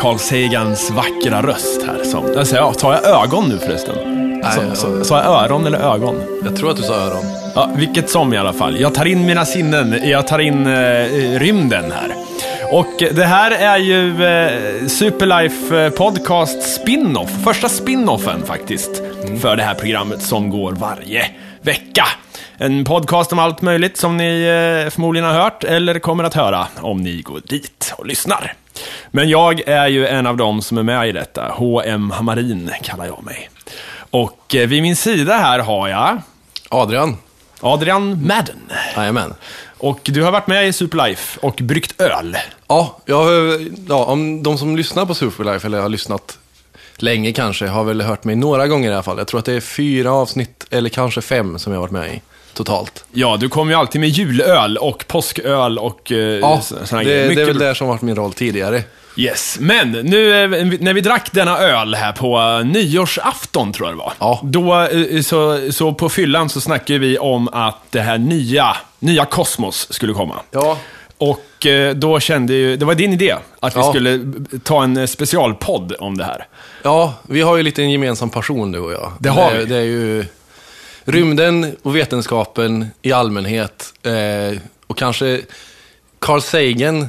Carl Sagans vackra röst här. Som, alltså, ja, tar jag ögon nu förresten? Nej, Så- Sa jag öron eller ögon? Jag tror att du sa öron. Ja, vilket som i alla fall. Jag tar in mina sinnen, jag tar in eh, rymden här. Och det här är ju eh, Superlife eh, Podcast spin-off. Första spin-offen faktiskt. För det här programmet som går varje vecka. En podcast om allt möjligt som ni eh, förmodligen har hört eller kommer att höra om ni går dit och lyssnar. Men jag är ju en av dem som är med i detta. H.M. Hamarin kallar jag mig. Och eh, vid min sida här har jag Adrian. Adrian Madden. Jajamän. Och du har varit med i Superlife och bryggt öl. Ja, jag, ja, om de som lyssnar på Superlife, eller har lyssnat länge kanske, har väl hört mig några gånger i alla fall. Jag tror att det är fyra avsnitt, eller kanske fem, som jag har varit med i totalt. Ja, du kommer ju alltid med julöl och påsköl och eh, Ja, så- det, såna det grejer. är väl det som varit min roll tidigare. Yes, men nu eh, när vi drack denna öl här på eh, nyårsafton tror jag det var. Ja. Då, eh, så, så på fyllan så snackade vi om att det här nya, nya Kosmos skulle komma. Ja. Och då kände ju, det var din idé, att vi Ja. skulle ta en specialpodd om det här. Ja, vi har ju lite en gemensam passion du och jag. Det har det, vi. Det är ju rymden och vetenskapen i allmänhet. Eh, och kanske Carl Sagan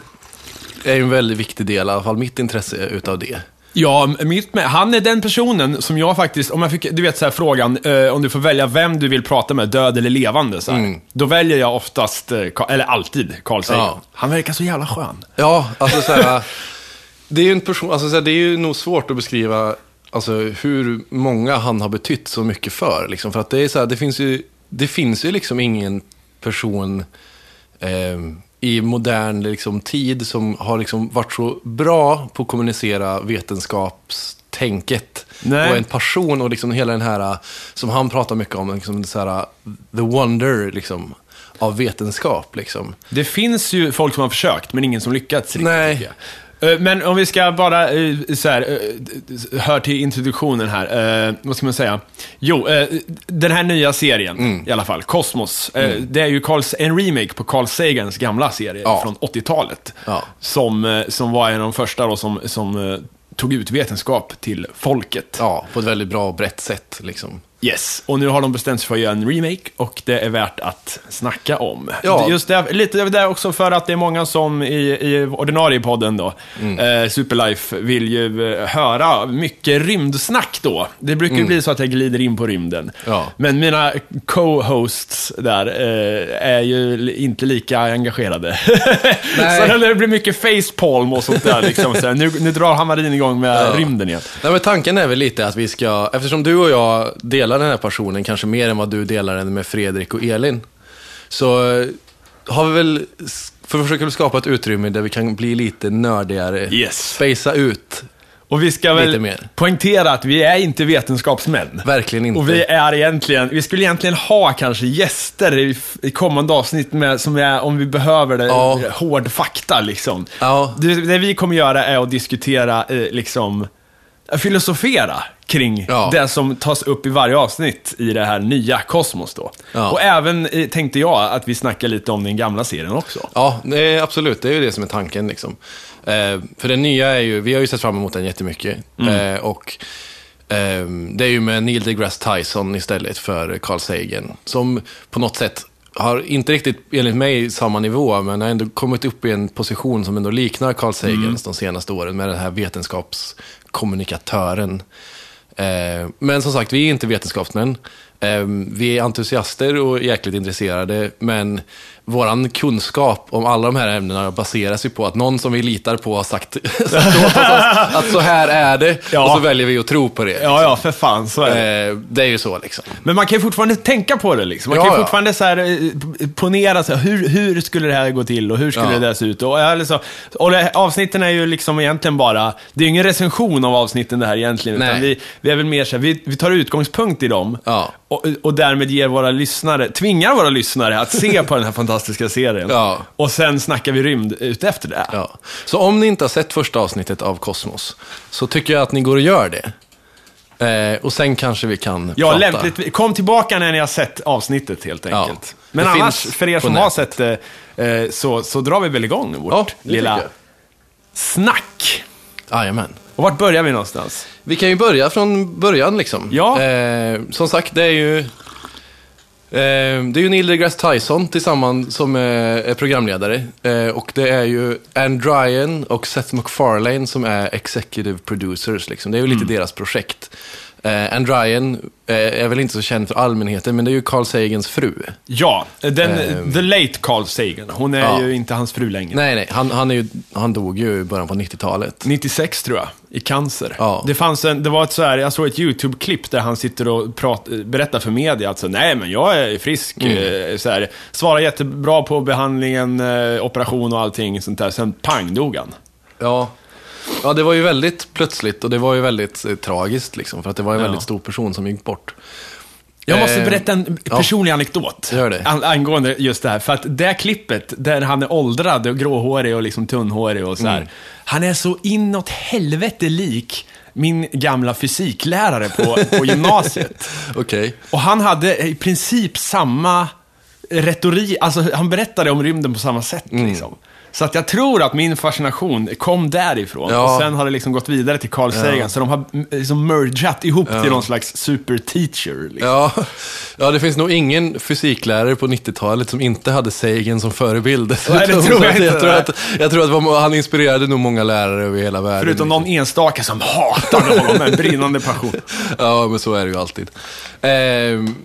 är en väldigt viktig del, i alla fall mitt intresse utav det. Ja, mitt med. Han är den personen som jag faktiskt, om jag fick, du vet så här frågan, eh, om du får välja vem du vill prata med, död eller levande, så här. Mm. Då väljer jag oftast, eh, eller alltid, Carl Sagan. Ja. Han verkar så jävla skön. Ja, alltså så här, det är ju en person, alltså så här, det är ju nog svårt att beskriva alltså, hur många han har betytt så mycket för. Liksom, för att det är så här, det finns ju, det finns ju liksom ingen person eh, i modern liksom, tid som har liksom varit så bra på att kommunicera vetenskapstänket. Nej. Och en passion och liksom hela den här, som han pratar mycket om, liksom, så här, the wonder liksom, av vetenskap. Liksom. Det finns ju folk som har försökt, men ingen som lyckats riktigt. Nej. Eh, Men om vi ska bara, eh, så här, eh, hör till introduktionen här. Vad ska man säga? Jo, den här nya serien, Mm. i alla fall, Cosmos. eh, Det är ju Carl, en remake på Carl Sagans gamla serie Ja. från 80-talet. Ja. Som, som var en av de första då, som, som tog ut vetenskap till folket. Ja, på ett väldigt bra och brett sätt. Liksom. Yes, och nu har de bestämt sig för att göra en remake och det är värt att snacka om. Ja. Just det, lite det också för att det är många som i, i ordinarie podden då, Mm. eh, Superlife, vill ju eh, höra mycket rymdsnack då. Det brukar ju bli så att jag glider in på rymden. Mm. Ja. Men mina co-hosts där eh, är ju inte lika engagerade. Nej. så det blir mycket facepalm och sånt där. Liksom. Så här, nu, nu drar Hamarin igång med Ja. rymden igen. Nej, men tanken är väl lite att vi ska, eftersom du och jag delar den här passionen, kanske mer än vad du delar den med Fredrik och Elin, så eh, har vi väl, för att försöka skapa ett utrymme där vi kan bli lite nördigare, Yes. spacea ut. Och vi ska väl poängtera att vi är inte vetenskapsmän. Verkligen inte. Och vi är egentligen, vi skulle egentligen ha kanske gäster i, i kommande avsnitt med, som är, om vi behöver det, Ja. hård fakta liksom. Ja. Det, det vi kommer göra är att diskutera, eh, liksom, filosofera kring Ja. det som tas upp i varje avsnitt i det här nya Kosmos då. Ja. Och även eh, tänkte jag att vi snackar lite om den gamla serien också. Ja, nej, absolut. Det är ju det som är tanken. Liksom. Eh, för det nya är ju, vi har ju sett fram emot den jättemycket. Eh, och eh, det är ju med Neil deGrasse Tyson istället för Carl Sagan. Som på något sätt har inte riktigt, enligt mig, samma nivå, men har ändå kommit upp i en position som ändå liknar Carl Sagans de senaste åren med den här vetenskapskommunikatören. Eh, men som sagt, vi är inte vetenskapsmän. Eh, vi är entusiaster och jäkligt intresserade, men våran kunskap om alla de här ämnena baseras ju på att någon som vi litar på har sagt, sagt åt oss att, så här är det, Ja. och så väljer vi att tro på det. Ja, ja, för fan, så är det. Eh, det är ju så liksom. Men man kan ju fortfarande tänka på det liksom. Man Ja, kan ju ja. fortfarande så här, eh, ponera så här, hur, hur skulle det här gå till och hur skulle Ja. det där se ut? Och, eller så, och det, avsnitten är ju liksom egentligen bara, det är ju ingen recension av avsnitten det här egentligen. Nej. Utan vi, vi är väl mer så här, vi, vi tar utgångspunkt i dem. Ja. Och, och därmed ger våra lyssnare, tvingar våra lyssnare att se på den här fantastiska serien. Ja. Och sen snackar vi rymd ut efter det. Ja. Så om ni inte har sett första avsnittet av Kosmos, så tycker jag att ni går och gör det. Eh, och sen kanske vi kan Ja, prata. lämpligt. Kom tillbaka när ni har sett avsnittet helt Ja. enkelt. Men Det annars, för er som har sett det, eh, så, så drar vi väl igång vårt Ja, lilla snack. Jajamän. Och vart börjar vi någonstans? Vi kan ju börja från början liksom. Ja. Eh, som sagt, det är ju... Eh, det är ju Neil deGrasse Tyson tillsammans som är, programledare. Eh, och det är ju Ann Ryan och Seth MacFarlane som är executive producers. Liksom. Det är ju lite deras projekt. Eh, Ann Ryan eh, är väl inte så känd för allmänheten, men det är ju Carl Sagans fru. Ja, den, Ehm. the late Carl Sagan. Hon är Ja. ju inte hans fru längre. Nej, nej, han, han, är ju, han dog ju i början på 90-talet. 96 tror jag, i cancer. Ja. Det, fanns en, det var ett så här, jag såg ett YouTube-klipp där han sitter och prat, berättar för media att så, nej men jag är frisk, Mm. eh, så här, svarar jättebra på behandlingen, eh, operation och allting sånt där. Sen pang dog han. Ja. Ja, det var ju väldigt plötsligt och det var ju väldigt eh, tragiskt liksom, för att det var en Ja. väldigt stor person som gick bort. Jag måste Eh, berätta en personlig anekdot. Gör det. An- angående just det här. För att det klippet, där han är åldrad och gråhårig och liksom tunnhårig och så här. Mm. Han är så inåt helvete lik min gamla fysiklärare på, på gymnasiet. Okej. Och han hade i princip samma retorik, alltså han berättade om rymden på samma sätt Mm. liksom. Så att jag tror att min fascination kom därifrån. Ja. Och sen har det liksom gått vidare till Carl Sagan. Så de har liksom mergat ihop till någon slags super teacher. Liksom. Ja. ja, det finns nog ingen fysiklärare på 90-talet som inte hade Sagan som förebild. Nej, det tror jag inte. jag tror att, jag tror att han inspirerade nog många lärare över hela världen. Förutom någon enstaka som hatade honom med en brinnande passion. Ja, men så är det ju alltid. Ehm,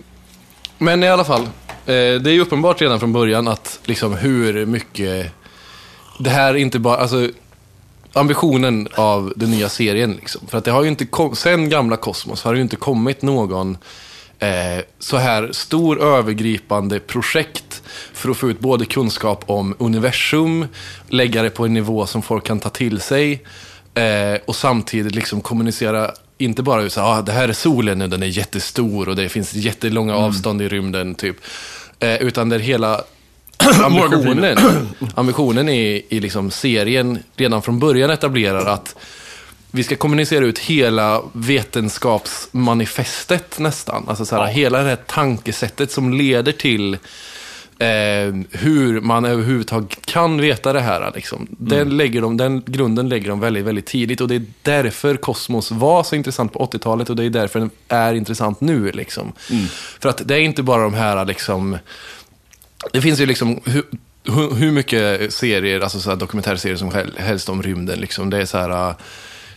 men i alla fall, eh, det är ju uppenbart redan från början att liksom hur mycket... Det här är inte bara... Alltså, ambitionen av den nya serien. Liksom. För att det har ju inte kom, sen gamla Kosmos har det ju inte kommit någon eh, så här stor övergripande projekt för att få ut både kunskap om universum, lägga det på en nivå som folk kan ta till sig eh, och samtidigt liksom kommunicera inte bara ut så ah, det här är solen och den är jättestor och det finns jättelånga avstånd i rymden typ. Eh, utan där hela ambitionen, ambitionen i, i liksom serien redan från början etablerar att vi ska kommunicera ut hela vetenskapsmanifestet nästan. Alltså så här, Ja. hela det här tankesättet som leder till eh, hur man överhuvudtaget kan veta det här. Liksom. Den, lägger de, den grunden lägger de väldigt, väldigt tidigt och det är därför kosmos var så intressant på 80-talet och det är därför den är intressant nu. Liksom. För att det är inte bara de här liksom, det finns ju liksom hur, hur, hur mycket serier, alltså så dokumentärserier som hel- helst om rymden. Liksom. Det är så här uh,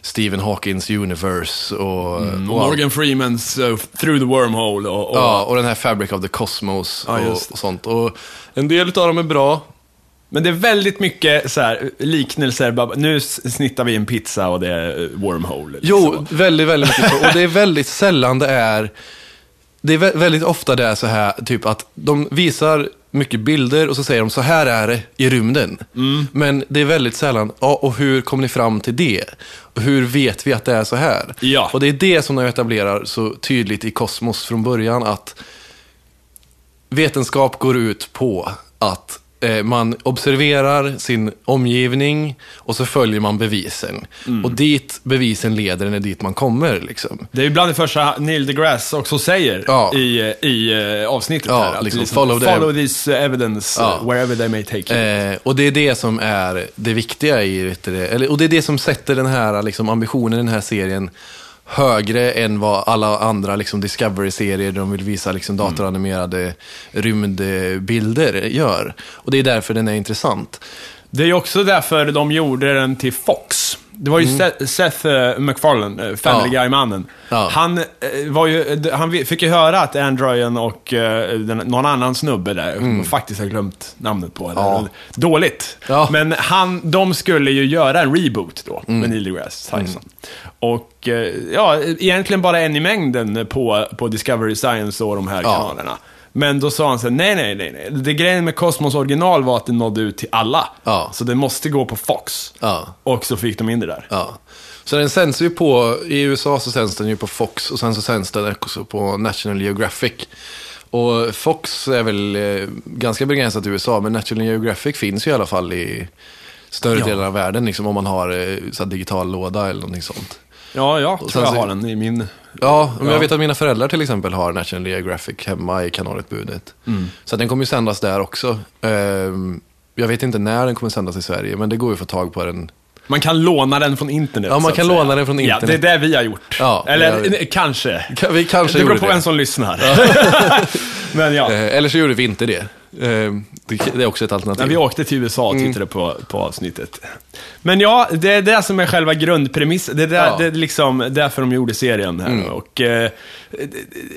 Stephen Hawkins universe och, och, allt. Morgan Freemans uh, Through the Wormhole och, och ja, och den här Fabric of the Cosmos Ja, och, och sånt. Och en del av dem är bra. Men det är väldigt mycket så här, liknelser. Nu snittar vi en pizza och det är uh, Wormhole. liksom. Jo, väldigt, väldigt mycket. Och det är väldigt sällan det är... Det är vä- väldigt ofta det är så här, typ att de visar mycket bilder och så säger de så här är det i rymden. Mm. Men det är väldigt sällan, ja, och hur kom ni fram till det? Och hur vet vi att det är så här? Ja. Och det är det som de etablerar så tydligt i Kosmos från början, att vetenskap går ut på att eh, man observerar sin omgivning och så följer man bevisen. Mm. Och dit bevisen leder en dit man kommer. Liksom. Det är ju bland det första Neil deGrasse också säger Ja. i, i uh, avsnittet Ja, här. Att liksom, follow the- follow this evidence Ja. uh, wherever they may take you. Eh, och det är det som är det viktiga i det, eller, och det är det som sätter den här liksom, ambitionen i den här serien högre än vad alla andra liksom, Discovery-serier där de vill visa liksom, datoranimerade rymdbilder gör. Och det är därför den är intressant. Det är också därför de gjorde den till Fox. Det var ju Seth, Seth eh, MacFarlane, eh, Family Mm. Ja. Guy-mannen. Ja. Han, eh, var ju, han fick ju höra att Androiden och någon annan snubbe där, mm. faktiskt har glömt namnet på. eller- Ja. Dåligt. Men han, de skulle ju göra en reboot då, Mm. med Neil deGrasse Tyson. Och eh, ja, egentligen bara en i mängden på, på Discovery Science och de här kanalerna. Men då sa han så här, nej, nej, nej, nej. Det grejen med Cosmos original var att det nådde ut till alla. Ja. Så det måste gå på Fox. Ja. Och så fick de in det där. Ja. Så den sänds ju på, i USA så sänds den ju på Fox och sen så sänds den också på National Geographic. Och Fox är väl eh, ganska begränsat i USA, men National Geographic finns ju i alla fall i större Ja. delar av världen, liksom, om man har eh, så digital låda eller någonting sånt. Ja, jag tror jag så- har den i min... Ja, men Ja. jag vet att mina föräldrar till exempel har National Geographic hemma i kanalutbudet. Så att den kommer ju sändas där också. Ehm, jag vet inte när den kommer sändas i Sverige, men det går ju att få tag på den Man kan låna den från internet. Ja, man så kan låna den från Ja, internet. det är det vi har gjort. Ja, Eller har kanske. Ka- Vi kanske Det beror på det. vem som lyssnar. Men ja. Eh, Eller så gjorde vi inte det. Eh, Det är också ett alternativ. När vi åkte till USA och Mm. tittade på, på avsnittet. Men ja, det är det som är själva grundpremissen. Det är, där, Ja. det är liksom därför de gjorde serien här. Och eh,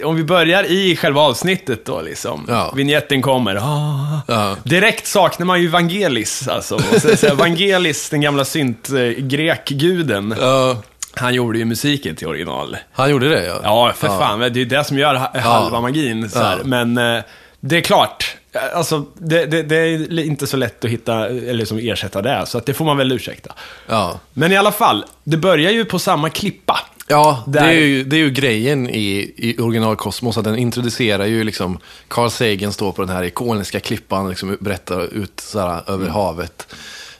om vi börjar i själva avsnittet då liksom. Ja. Vignetten kommer. Ah. Ja. Direkt saknar man ju Vangelis alltså. Så, så Vangelis, den gamla synt-grekguden. Ja, Han gjorde ju musiken till original. han gjorde det ja. Ja, för fan. Det är ju det som gör ha- halva Ja. magin. Så här. Ja. Men eh, det är klart, alltså, det, det, det är inte så lätt att hitta, eller som ersätta det. Så att det får man väl ursäkta. Ja, Men i alla fall, det börjar ju på samma klippa. ja det, är ju, det är ju grejen i, i original Cosmos, att den introducerar ju liksom, Carl Sagan står på den här ikoniska klippan, liksom berättar ut såhär, över havet.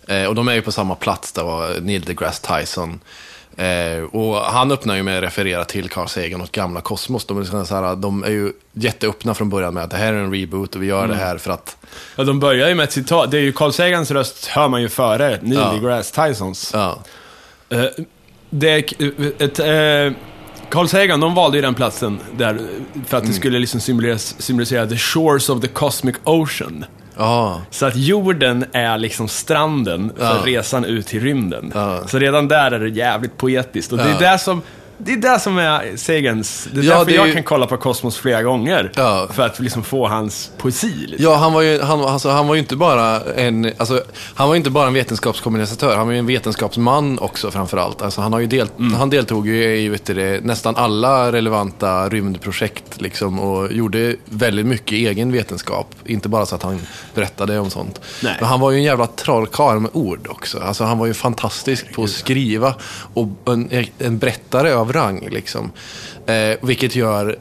Eh, och de är ju på samma plats där var Neil deGrasse Tyson. Eh, och han öppnar ju med att referera till Carl Sagan och gamla Cosmos. De är, liksom så här, de är ju jätteöppna från början med att det här är en reboot och vi gör det här för att... Ja, de börjar ju med ett citat. Det är ju Carl Sagans röst, hör man ju före Neil Ja. deGrasse Tysons. Ja, Eh, det är ett, eh, Carl Sagan, de valde ju den platsen där för att det skulle liksom symbolisera, symbolisera the shores of the cosmic ocean. Ja, Så att jorden är liksom stranden för Ja. resan ut till rymden. Ja. Så redan där är det jävligt poetiskt. Och det är det som, det är det som är Sagans, det är Ja, därför det är jag ju- kan kolla på Kosmos flera gånger. Ja. För att liksom få hans poesi. Lite. Ja, han var ju, han, alltså, han var ju inte bara en, alltså, han var inte bara en vetenskapskommunikatör, han var ju en vetenskapsman också framförallt. Alltså, han, har ju del, han deltog ju i vet du, nästan alla relevanta rymdprojekt liksom, och gjorde väldigt mycket egen vetenskap. Inte bara så att han berättade om sånt. Nej. Men han var ju en jävla trollkarl med ord också. Alltså, han var ju fantastisk på att skriva och en, en berättare av rang. Liksom. Eh, vilket gör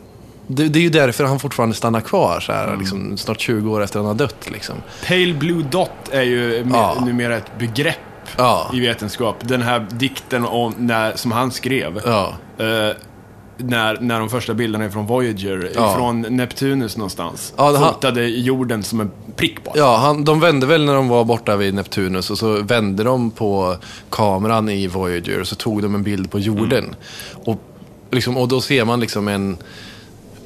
det, det är ju därför han fortfarande stannar kvar så här, liksom, snart 20 år efter han har dött. Liksom. Pale Blue Dot är ju Ja. numera ett begrepp Ja. i vetenskap. Den här dikten om, när, som han skrev. Ja. Eh, när, när de första bilderna är från Voyager, Ja. från Neptunus någonstans. Ja, har- Fotade jorden som en prick bara. Ja, han, de vände väl när de var borta vid Neptunus och så vände de på kameran i Voyager och så tog de en bild på jorden. Och, liksom, och då ser man liksom en...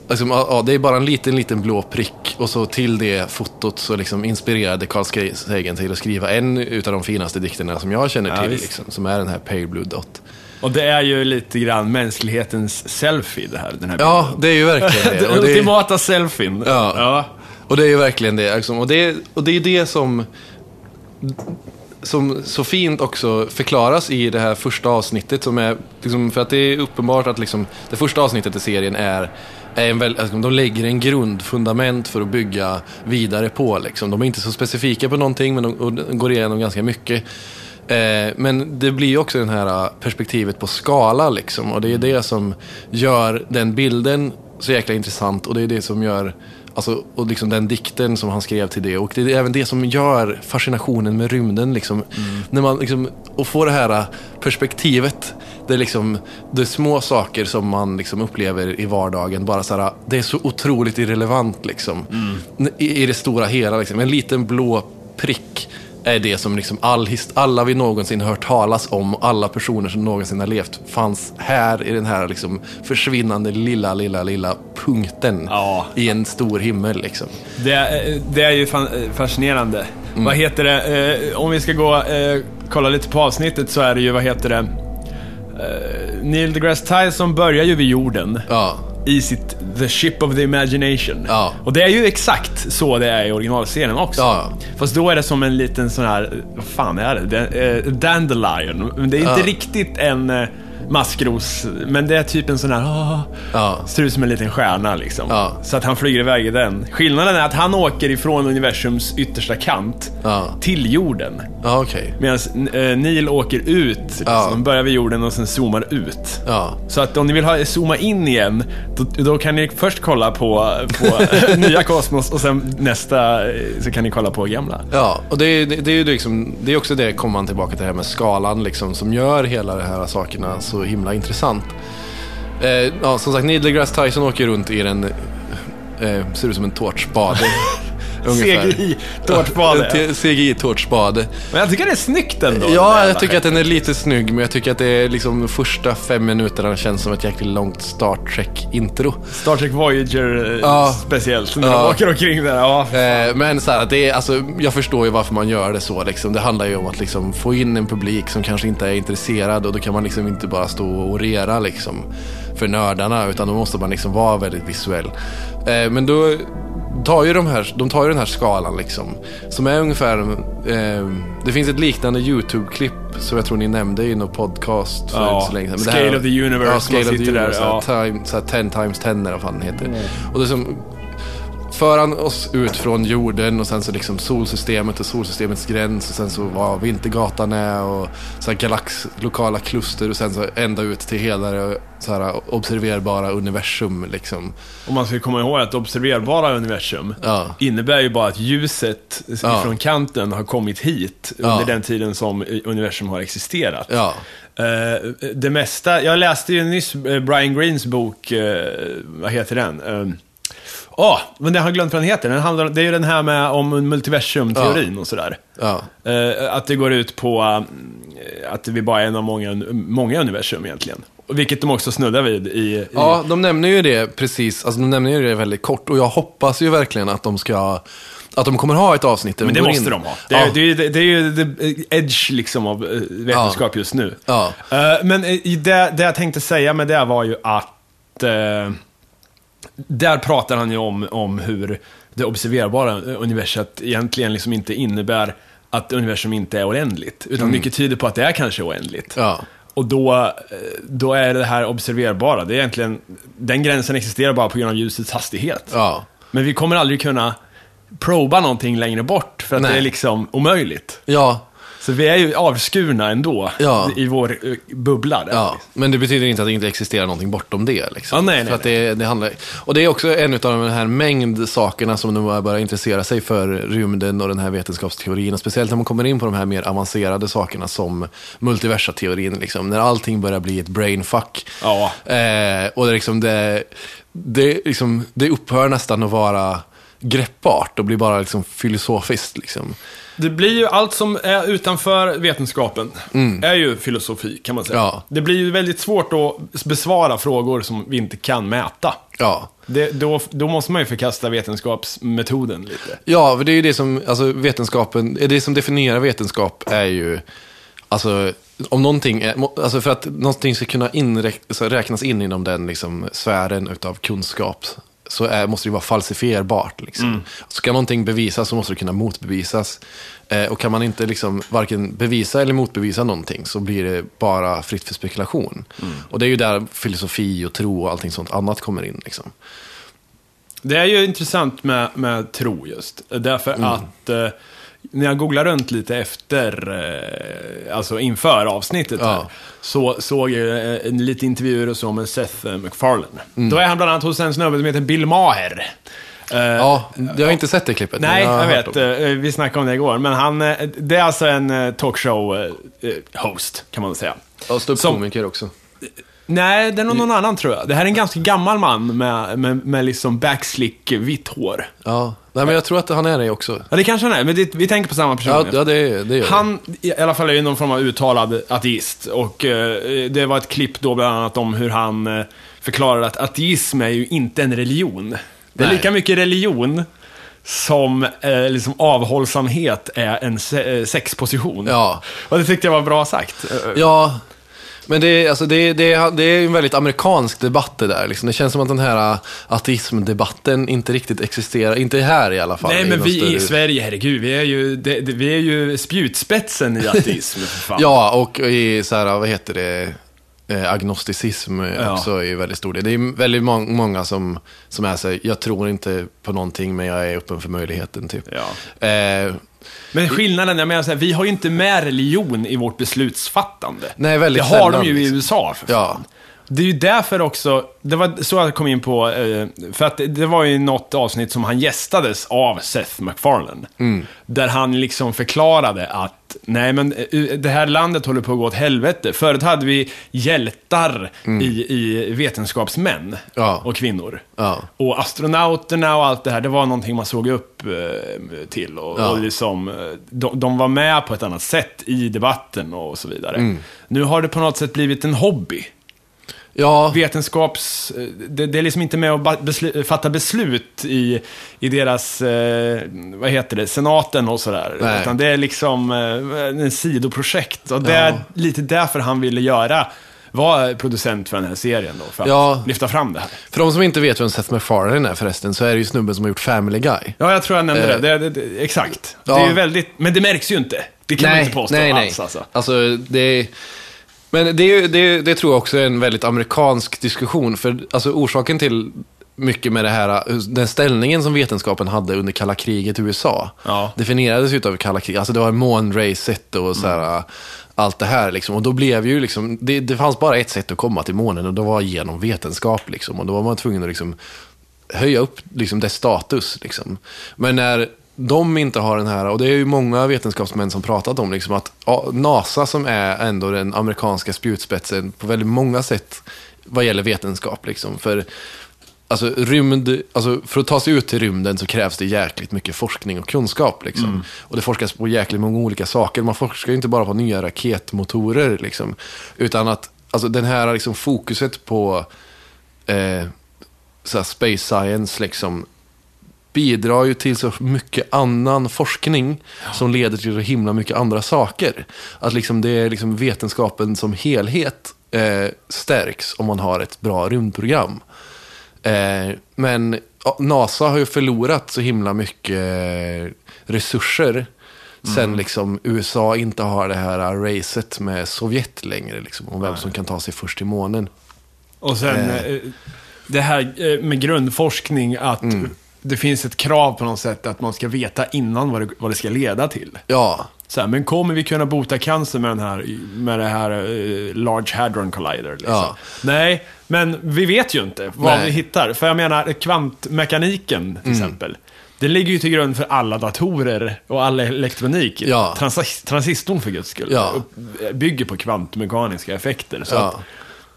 Liksom, ja, ja, det är bara en liten, liten blå prick och så till det fotot så liksom inspirerade Carl Sagan till att skriva en utav de finaste dikterna som jag känner Ja, till, visst. liksom, som är den här Pale Blue Dot. Och det är ju lite grann mänsklighetens selfie det här. Den här Ja, det är ju verkligen det. Den det, ultimata selfien. Ja. ja. Och det är ju verkligen det. Liksom. Och, det och det är det som, som så fint också förklaras i det här första avsnittet. Som är, liksom, för att det är uppenbart att liksom, det första avsnittet i serien är, är en väl, alltså, de lägger en grundfundament för att bygga vidare på. Liksom. De är inte så specifika på någonting, men de går igenom ganska mycket. Eh, men det blir ju också det här eh, perspektivet på skala liksom. Och det är det som gör den bilden så jäkla intressant. Och det är det som gör, alltså, och liksom den dikten som han skrev till det. Och det är även det som gör fascinationen med rymden. Liksom. När man liksom, och får det här eh, perspektivet. Det är liksom, det är små saker som man liksom upplever i vardagen. Bara så här, det är så otroligt irrelevant liksom. I, I det stora hela. Liksom. En liten blå prick är det som liksom all his- alla vi någonsin hört talas om, alla personer som någonsin har levt, fanns här i den här liksom försvinnande lilla, lilla, lilla punkten Ja. i en stor himmel. Liksom. Det, är- det är ju fascinerande. Mm. Vad heter det? Eh, om vi ska gå eh, kolla lite på avsnittet så är det ju, vad heter det? Eh, Neil deGrasse Tyson börjar ju vid jorden. Ja, i sitt The Ship of the Imagination. Ja. Och det är ju exakt så det är i originalserien också. Ja. Fast då är det som en liten sån här, vad fan är det? eh, dandelion. Men det är inte riktigt en eh, maskros, men det är typ en sån här, ah, Ja. ser ut som en liten stjärna liksom. Ja. Så att han flyger iväg i den. Skillnaden är att han åker ifrån universums yttersta kant Ja. till jorden. ja okej. Medan eh, Neil åker ut, liksom. De börjar vid jorden och sen zoomar ut. Så att om ni vill ha, zooma in igen, då, då kan ni först kolla på, på nya Kosmos och sen nästa eh, så kan ni kolla på gamla. Ja, och det, är- det, det är ju liksom, det är också det, kommer man tillbaka till det här med skalan liksom, som gör hela de här sakerna så himla intressant. Eh, ja, som sagt, Neil deGrasse Tyson åker runt i den, eh, ser ut som en tårtspade. CGI-tårtspade. CGI-tårtspade. Men jag tycker det är snyggt ändå. Ja, jag tycker att den är lite snygg, men jag tycker att det är liksom de första fem minuterna känns som ett jäkligt långt Star Trek-intro. Star Trek Voyager eh, Ja. speciellt, när Ja. de åker omkring där. Ja. Eh, men så här, det är, alltså, jag förstår ju varför man gör det så. Liksom. Det handlar ju om att liksom, få in en publik som kanske inte är intresserad och då kan man liksom inte bara stå och orera liksom, för nördarna utan då måste man liksom vara väldigt visuell. Eh, men då tar ju de, här, de tar ju den här skalan liksom, som är ungefär... Eh, det finns ett liknande YouTube-klipp som jag tror ni nämnde i någon podcast för Ja, inte så länge sedan. Men Scale of the Universe, Ja, Scale of the sitter där, Universe. ja. så här, time, så här, 10 times 10 eller vad fan den heter. Och det är som för han oss ut från jorden och sen så liksom solsystemet och solsystemets gräns och sen så vad Vintergatan är och så här galax, lokala kluster och sen så ända ut till hela det så här observerbara universum liksom. Om man ska komma ihåg att observerbara universum Ja. innebär ju bara att ljuset Ja. från kanten har kommit hit Ja. under den tiden som universum har existerat. Ja, Eh, det mesta, jag läste ju nyss eh, Brian Greens bok, eh, vad heter den? Uh, Åh, men jag har glömt vad den heter. Den handlar, det är ju den här med om multiversumteorin och sådär. ja, Eh, att det går ut på eh, att vi bara är en av många, många universum egentligen. Vilket de också snuddar vid i... i ja, de nämner ju det precis, alltså de nämner ju det väldigt kort och jag hoppas ju verkligen att de ska att de kommer ha ett avsnitt där Men de det måste in. de ha. Det, ja. det, är det, det är ju the edge liksom av eh, vetenskap just nu. Ja. Eh, men eh, det, det jag tänkte säga med det var ju att eh, där pratar han ju om, om hur det observerbara universumet egentligen liksom inte innebär att universum inte är oändligt. Utan mycket tyder på att det är kanske oändligt. Mm. Ja. Och då, eh, då är det här observerbara, det är egentligen, den gränsen existerar bara på grund av ljusets hastighet. Ja. Men vi kommer aldrig kunna proba någonting längre bort, för att Nej. det är liksom omöjligt. Ja, Så vi är ju avskurna ändå, Ja. i vår eh, bubbla där. Ja, men det betyder inte att det inte existerar någonting bortom det. Liksom. Ja, nej, För nej, att det, det handlar, och det är också en av de här mängd sakerna som de börjar intressera sig för rymden och den här vetenskapsteorin. Och speciellt när man kommer in på de här mer avancerade sakerna som multiversateorin. Liksom, när allting börjar bli ett brainfuck. Ja. Eh, och det, liksom, det, det, liksom, det upphör nästan att vara greppbart och blir bara liksom filosofiskt. Liksom. Det blir ju allt som är utanför vetenskapen, är ju filosofi kan man säga. Mm. Ja. Det blir ju väldigt svårt att besvara frågor som vi inte kan mäta. Ja. Det, då, då måste man ju förkasta vetenskapsmetoden lite. Ja, för det är ju det som, alltså vetenskapen, det som definierar vetenskap är ju, alltså, om någonting är, alltså för att någonting ska kunna inräk, räknas in inom den liksom, sfären utav kunskap, så är, måste det vara falsifierbart. Liksom. Ska någonting bevisas så måste det kunna motbevisas. Eh, och kan man inte liksom, varken bevisa eller motbevisa någonting så blir det bara fritt för spekulation. Och det är ju där filosofi och tro och allting sånt annat kommer in. Liksom. Det är ju intressant med, med tro just. Därför Mm. att eh, när jag googlar runt lite efter, eh, alltså inför avsnittet här, Ja. så såg jag eh, en lite intervjuer och så med Seth MacFarlane. Mm. Då är han bland annat hos en snubbe som heter Bill Maher. Eh, Ja, jag har inte sett det klippet. Nej, jag, hört vet. om Vi snackade om det igår. Men han, det är alltså en talkshow-host, kan man säga. Och ståuppkomiker också. Nej, det är nog någon annan tror jag. Det här är en ganska gammal man med, med, med liksom backslick vitt hår. Ja, nej men jag tror att han är det också. Ja, det kanske han är, men det, vi tänker på samma person. Ja, ja det, det gör. Han, i alla fall, är ju någon form av uttalad ateist. Och eh, det var ett klipp då bland annat om hur han eh, förklarade att ateism är ju inte en religion. Det är Nej. lika mycket religion som eh, liksom avhållsamhet är en se- eh, sexposition. Ja. Och det tyckte jag var bra sagt. Eh, Ja, men det, är- alltså det, det, det är en väldigt amerikansk debatt det där. Liksom. Det känns som att den här äh, ateismdebatten inte riktigt existerar. Inte här i alla fall. Nej, men vi i Sverige, herregud, vi är ju, det, det, vi är ju spjutspetsen i ateism. Ja, och i så här, vad heter det, eh, agnosticism Ja. också är ju väldigt stor del. Det är väldigt må- många som, som är så jag tror inte på någonting men jag är öppen för möjligheten typ. Ja. Eh, Men skillnaden, jag menar så här, vi har ju inte med religion i vårt beslutsfattande. Nej, väldigt Det har sällan, de ju i liksom. USA, för Ja. Det är ju därför också, det var så jag kom in på, eh, för att det, var ju något avsnitt som han gästades av Seth MacFarlane. Där han liksom förklarade att, nej men eh, det här landet håller på att gå åt helvete. Förut hade vi hjältar i, i vetenskapsmän Ja. och kvinnor. Ja. Och astronauterna och allt det här, det var någonting man såg upp eh, till. Och, Ja. och liksom, de, de var med på ett annat sätt i debatten och så vidare. Mm. Nu har det på något sätt blivit en hobby. Ja, Vetenskaps... eh, Det, det är liksom inte med att beslu, fatta beslut i, i deras, eh, vad heter det, senaten och sådär. Nej. Utan det är liksom eh, en sidoprojekt. Och det är Ja. lite därför han ville göra, vara producent för den här serien då. För att Ja. lyfta fram det här. för de som inte vet vem Seth MacFarlane är förresten, så är det ju snubben som har gjort Family Guy. Ja, jag tror jag nämnde Eh. det. Det, det, det. Exakt. Ja. Det är ju väldigt, men det märks ju inte. Det kan man inte påstå nej, nej. alls alltså. Alltså, det, men det, är det, det tror jag också är en väldigt amerikansk diskussion. För alltså, orsaken till mycket med det här, den ställningen som vetenskapen hade under kalla kriget i USA, Ja. definierades ju av kalla kriget. Alltså det var månracet och så här, allt det här. Liksom. Och då blev ju liksom, det, det fanns bara ett sätt att komma till månen och det var genom vetenskap. Liksom. Och då var man tvungen att liksom, höja upp liksom, dess status. Liksom. Men när de inte har den här, och det är ju många vetenskapsmän som pratat om, liksom, att NASA som är ändå den amerikanska spjutspetsen på väldigt många sätt vad gäller vetenskap. Liksom. För Alltså, rymd, alltså för att ta sig ut till rymden så krävs det jäkligt mycket forskning och kunskap. Liksom. Och det forskas på jäkligt många olika saker. Man forskar ju inte bara på nya raketmotorer. Liksom, utan att alltså, den här liksom, fokuset på eh, så space science liksom, bidrar ju till så mycket annan forskning som leder till så himla mycket andra saker. Att liksom det är liksom vetenskapen som helhet eh, stärks om man har ett bra rymdprogram. Eh, men ja, NASA har ju förlorat så himla mycket eh, resurser sen liksom USA inte har det här racet med Sovjet längre. Liksom, om vem som kan ta sig först till månen. Och sen Eh. eh, det här eh, med grundforskning, att Mm. Det finns ett krav på något sätt att man ska veta innan vad det, vad det ska leda till. Ja, Så här, men kommer vi kunna bota cancer med, den här, med det här eh, Large Hadron Collider? Liksom? Ja. Nej, men vi vet ju inte vad Nej. vi hittar. För jag menar, kvantmekaniken till Mm. exempel. Det ligger ju till grund för alla datorer och all elektronik. Ja. Transis- transistorn för guds skull. Ja. Bygger på kvantmekaniska effekter. Så Ja.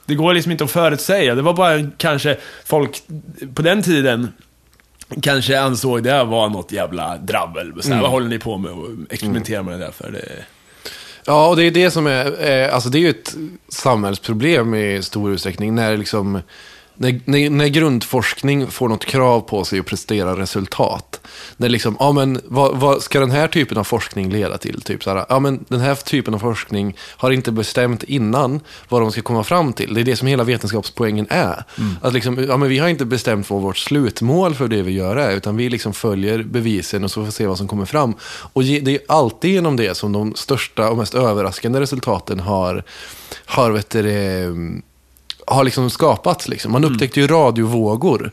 det går liksom inte att förutsäga. Det var bara kanske folk på den tiden kanske ansåg det var något jävla drabbel. Så här, Mm. Vad håller ni på med och experimenterar med det där för? Det... Ja, och det är det som är, eh, alltså det är ju ett samhällsproblem i stor utsträckning när liksom, när, när, när grundforskning får något krav på sig att prestera resultat. När liksom, ja men vad, vad ska den här typen av forskning leda till? Typ så här, ja men den här typen av forskning har inte bestämt innan vad de ska komma fram till. Det är det som hela vetenskapspoängen är. Att liksom, ja men vi har inte bestämt vad vårt slutmål för det vi gör är, utan vi liksom följer bevisen och så får vi se vad som kommer fram. Och det är alltid genom det som de största och mest överraskande resultaten har, har vet du, har liksom skapats. Liksom. Man upptäckte ju radiovågor.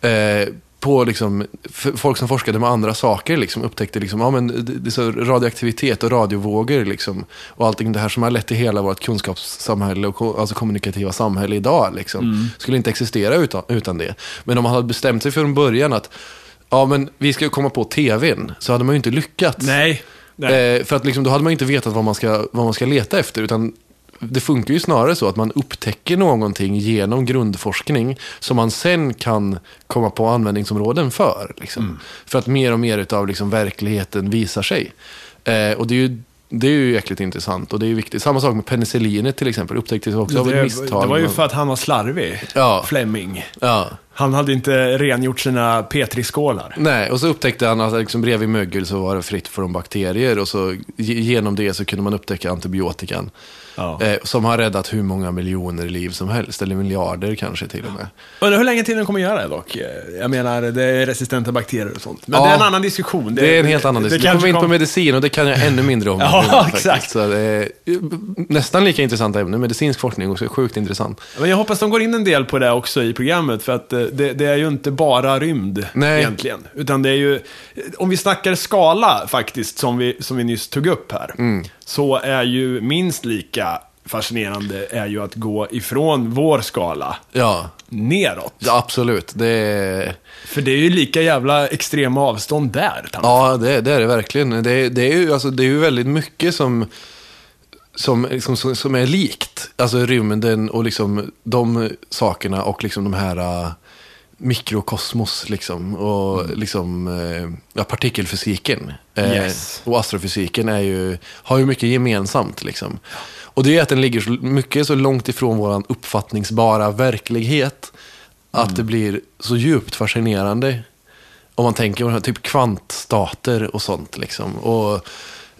Eh, på liksom, folk som forskade med andra saker liksom, upptäckte liksom, ja, men det, så radioaktivitet och radiovågor. Liksom, och allting det här som har lett till hela vårt kunskapssamhälle och alltså kommunikativa samhälle idag. Liksom, Skulle inte existera utan, utan det. Men om man hade bestämt sig från början att ja, men vi ska komma på tvn, så hade man ju inte lyckats. Nej. Nej. Eh, för att liksom, då hade man inte vetat vad man, ska, vad man ska leta efter. Utan det funkar ju snarare så att man upptäcker någonting genom grundforskning som man sen kan komma på användningsområden för. Liksom. För att mer och mer av liksom, verkligheten visar sig. Eh, och det är ju det är ju jäkligt intressant och det är ju viktigt. Samma sak med penicillinet till exempel, upptäcktes också av ett det, misstag. det var ju för att han var slarvig. Ja. Fleming. Ja. Han hade inte rengjort sina Petri-skålar. Nej, och så upptäckte han att liksom bredvid mögel så var det fritt från bakterier och så ge- genom det så kunde man upptäcka antibiotikan. Ja. Eh, som har räddat hur många miljoner liv som helst, eller miljarder kanske till och med. Undrar hur länge till den kommer göra det dock. Jag menar, det är resistenta bakterier och sånt. Men Ja. det är en annan diskussion. Det är en helt annan det diskussion. Kanske kommer in på medicin och det kan jag ännu mindre om. Ja, faktiskt. exakt. Så det är nästan lika intressanta ämnen. Medicinsk forskning också, sjukt intressant. Men jag hoppas de går in en del på det också i programmet, för att eh, det, det är ju inte bara rymd Nej. egentligen. Utan det är ju, om vi snackar skala faktiskt, som vi, som vi nyss tog upp här, Mm. så är ju minst lika fascinerande är ju att gå ifrån vår skala Ja, neråt. ja absolut. Det är, För det är ju lika jävla extrema avstånd där. Ja, det, det är det verkligen. Det, det, är ju, alltså, det är ju väldigt mycket som, som, liksom, som, som är likt. Alltså rymden och liksom de sakerna och liksom de här uh, mikrokosmos liksom. Och liksom uh, ja, partikelfysiken. Eh, Yes. och astrofysiken är ju, har ju mycket gemensamt liksom. Och det är att den ligger så mycket så långt ifrån vår uppfattningsbara verklighet. Att det blir så djupt fascinerande. Om man tänker på typ kvantstater och sånt liksom. Och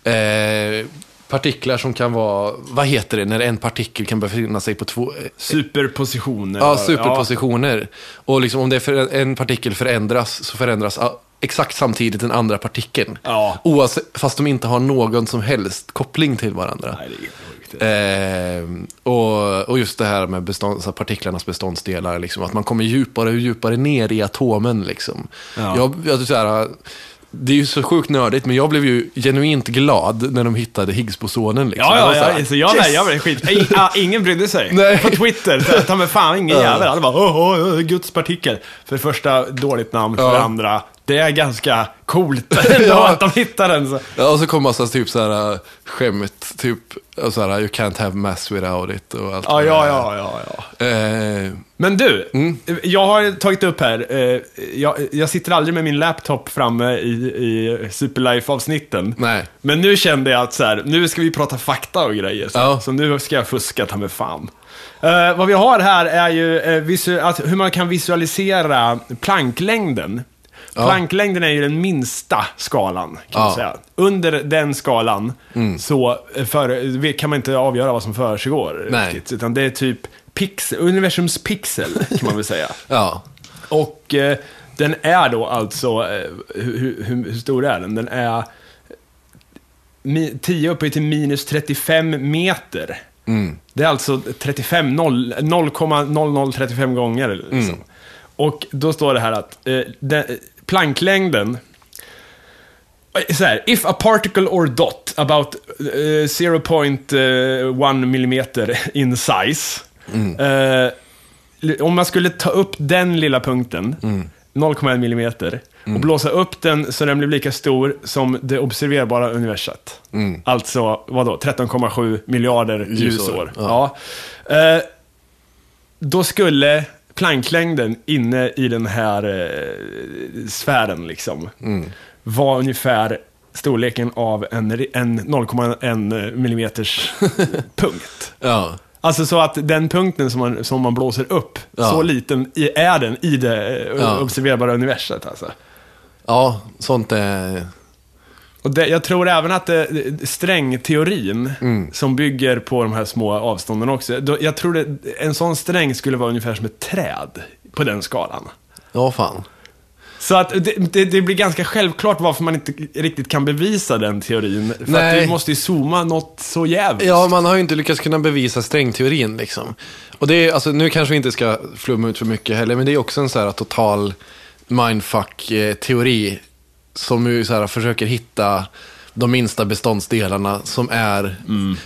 eh, partiklar som kan vara, vad heter det, när en partikel kan befinna sig på två, Superpositioner. ja, superpositioner. Och liksom om det för, en partikel förändras så förändras exakt samtidigt den andra partikeln. Ja. Oavsett, fast de inte har någon som helst koppling till varandra. Nej, sjukt. Eh, och, och just det här med bestånd, här partiklarnas beståndsdelar, liksom, att man kommer djupare och djupare ner i atomen. Liksom. Ja. Jag, jag, så här, det är ju så sjukt nördigt, men jag blev ju genuint glad när de hittade Higgsbosonen. Liksom. Ja, Jag ja, så ja. här, Så jag, yes! med, jag blev skit. I, ingen brydde sig. Nej. På Twitter, så ta mig fan ingen jävel. Alla bara, åh, åh, Guds partikel. För det första, dåligt namn. För Ja. det andra, det är ganska coolt ändå Ja. att de hittar den. Så. Ja, och så kom massa typ så här skämt, typ och så här, you can't have mass without it och allt. Ja, ja, ja, ja, ja. Eh, Men du, Mm. jag har tagit upp här, eh, jag, jag sitter aldrig med min laptop framme i, i Superlife-avsnitten. nej. Men nu kände jag att så här, nu ska vi prata fakta och grejer. Så, Ja. så nu ska jag fuska ta med fan. Eh, vad vi har här är ju eh, visu- att hur man kan visualisera planklängden. Ja. Planklängden är ju den minsta skalan, kan man Ja. Mm. säga. Under den skalan så eh, för, kan man inte avgöra vad som försiggår Nej. riktigt. Utan det är typ pixel, universums pixel, kan man väl säga. Ja. Och eh, den är då alltså, eh, hur, hur, hur stor är den? Den är mi, 10 uppe till minus 35 meter. Mm. Det är alltså 35, 0 0,0035 gånger. Liksom. Mm. Och då står det här att eh, den, planklängden eh, så här, if a particle or dot about eh, 0.1 millimeter in size. eh, om man skulle ta upp den lilla punkten, 0,1 millimeter, och blåsa upp den så den blir lika stor som det observerbara universet. Alltså, vadå, 13,7 miljarder ljusår. Ja. Eh, då skulle planklängden inne i den här eh, sfären liksom vara ungefär storleken av en, en 0,1 millimeters punkt. Ja. Alltså så att den punkten som man, som man blåser upp, Ja. så liten är den i det eh, Ja. observerbara universet. Alltså. Ja, sånt är... Och det, jag tror även att det, strängteorin, Mm. som bygger på de här små avstånden också, då, jag tror det, en sån sträng skulle vara ungefär som ett träd på den skalan. Ja, fan. Så att det, det, det blir ganska självklart varför man inte riktigt kan bevisa den teorin. För att Nej. du måste ju zooma något så jävligt. Ja, man har ju inte lyckats kunna bevisa strängteorin liksom. Och det är, alltså nu kanske vi inte ska flumma ut för mycket heller, men det är också en så här total mindfuck-teori som ju så här försöker hitta de minsta beståndsdelarna som är,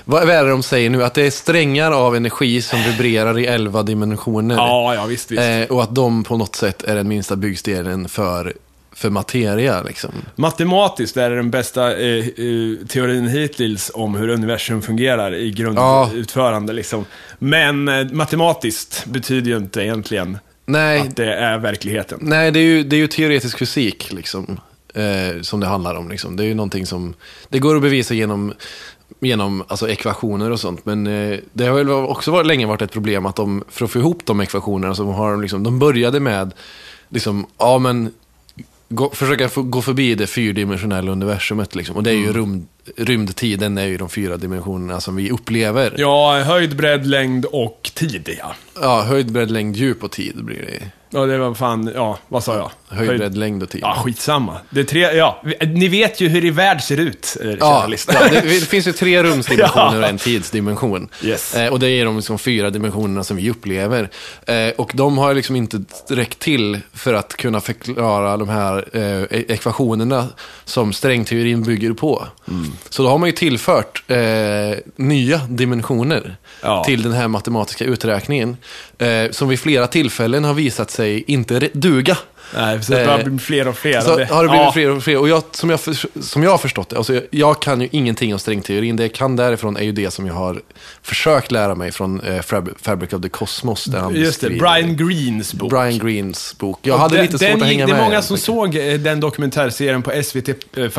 vad vad är det de säger nu? Att det är strängar av energi som vibrerar i elva dimensioner. ja, ja visst, visst. Eh, och att de på något sätt är den minsta byggstenen för, för materia. Liksom. Matematiskt är det den bästa eh, eh, teorin hittills om hur universum fungerar i Ja. grundutförande. Liksom. Men eh, matematiskt betyder ju inte egentligen Nej, att det är verkligheten. Nej, det är ju, det är ju teoretisk fysik liksom, eh, som det handlar om. Liksom. Det är ju någonting som, det går att bevisa genom, genom alltså, ekvationer och sånt. Men eh, det har väl också varit, länge varit ett problem att de, för att få ihop de ekvationerna, så har de, liksom, de började med, liksom, ja men, gå, försöka få, gå förbi det fyrdimensionella universumet. Liksom. Och det är ju rymd, rymdtiden, är ju de fyra dimensionerna som vi upplever. Ja, höjd, bredd, längd och tid, ja. Ja, höjd, bredd, längd, djup och tid blir det. Ja, det var fan, ja, vad sa jag? Höjd, bredd, längd och tid. Ja, skitsamma. Det är tre, ja, ni vet ju hur er värld ser ut, eh, Ja, ja, det, det finns ju tre rumsdimensioner och en tidsdimension. Yes. Eh, och det är de liksom fyra dimensionerna som vi upplever. Eh, och de har liksom inte räckt till för att kunna förklara de här eh, e- ekvationerna som strängteorin bygger på. Så då har man ju tillfört eh, nya dimensioner Ja. till den här matematiska uträkningen. Eh, som vid flera tillfällen har visat sig inte duga. Nej, så det Eh, bara blir fler och fler. Så det- har det blivit ja. fler och fler. Och jag, som, jag, som jag har förstått det, alltså jag, jag kan ju ingenting om strängteorin. Det jag kan därifrån är ju det som jag har försökt lära mig från eh, Fab- Fabric of the Cosmos. Där han Just det, Brian Greens bok. Brian Greens bok. Jag Och hade den- lite svårt den, att hänga Det med. är många som såg eh, den dokumentärserien på SVT, eh, eh,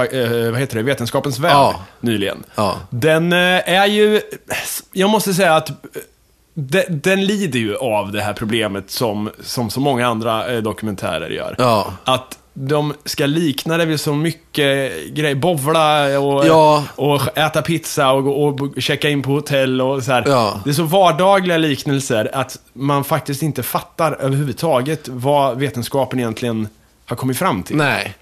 vad heter det, Vetenskapens Värld, Ja. nyligen. Ja. Den eh, är ju, jag måste säga att eh, de, den lider ju av det här problemet som, som så många andra eh, dokumentärer gör. Ja. Att de ska likna det vid så mycket grejer. Bovla och, Ja. och äta pizza och, gå- och checka in på hotell och så. Ja. Det är så vardagliga liknelser att man faktiskt inte fattar överhuvudtaget vad vetenskapen egentligen har kommit fram till. Nej.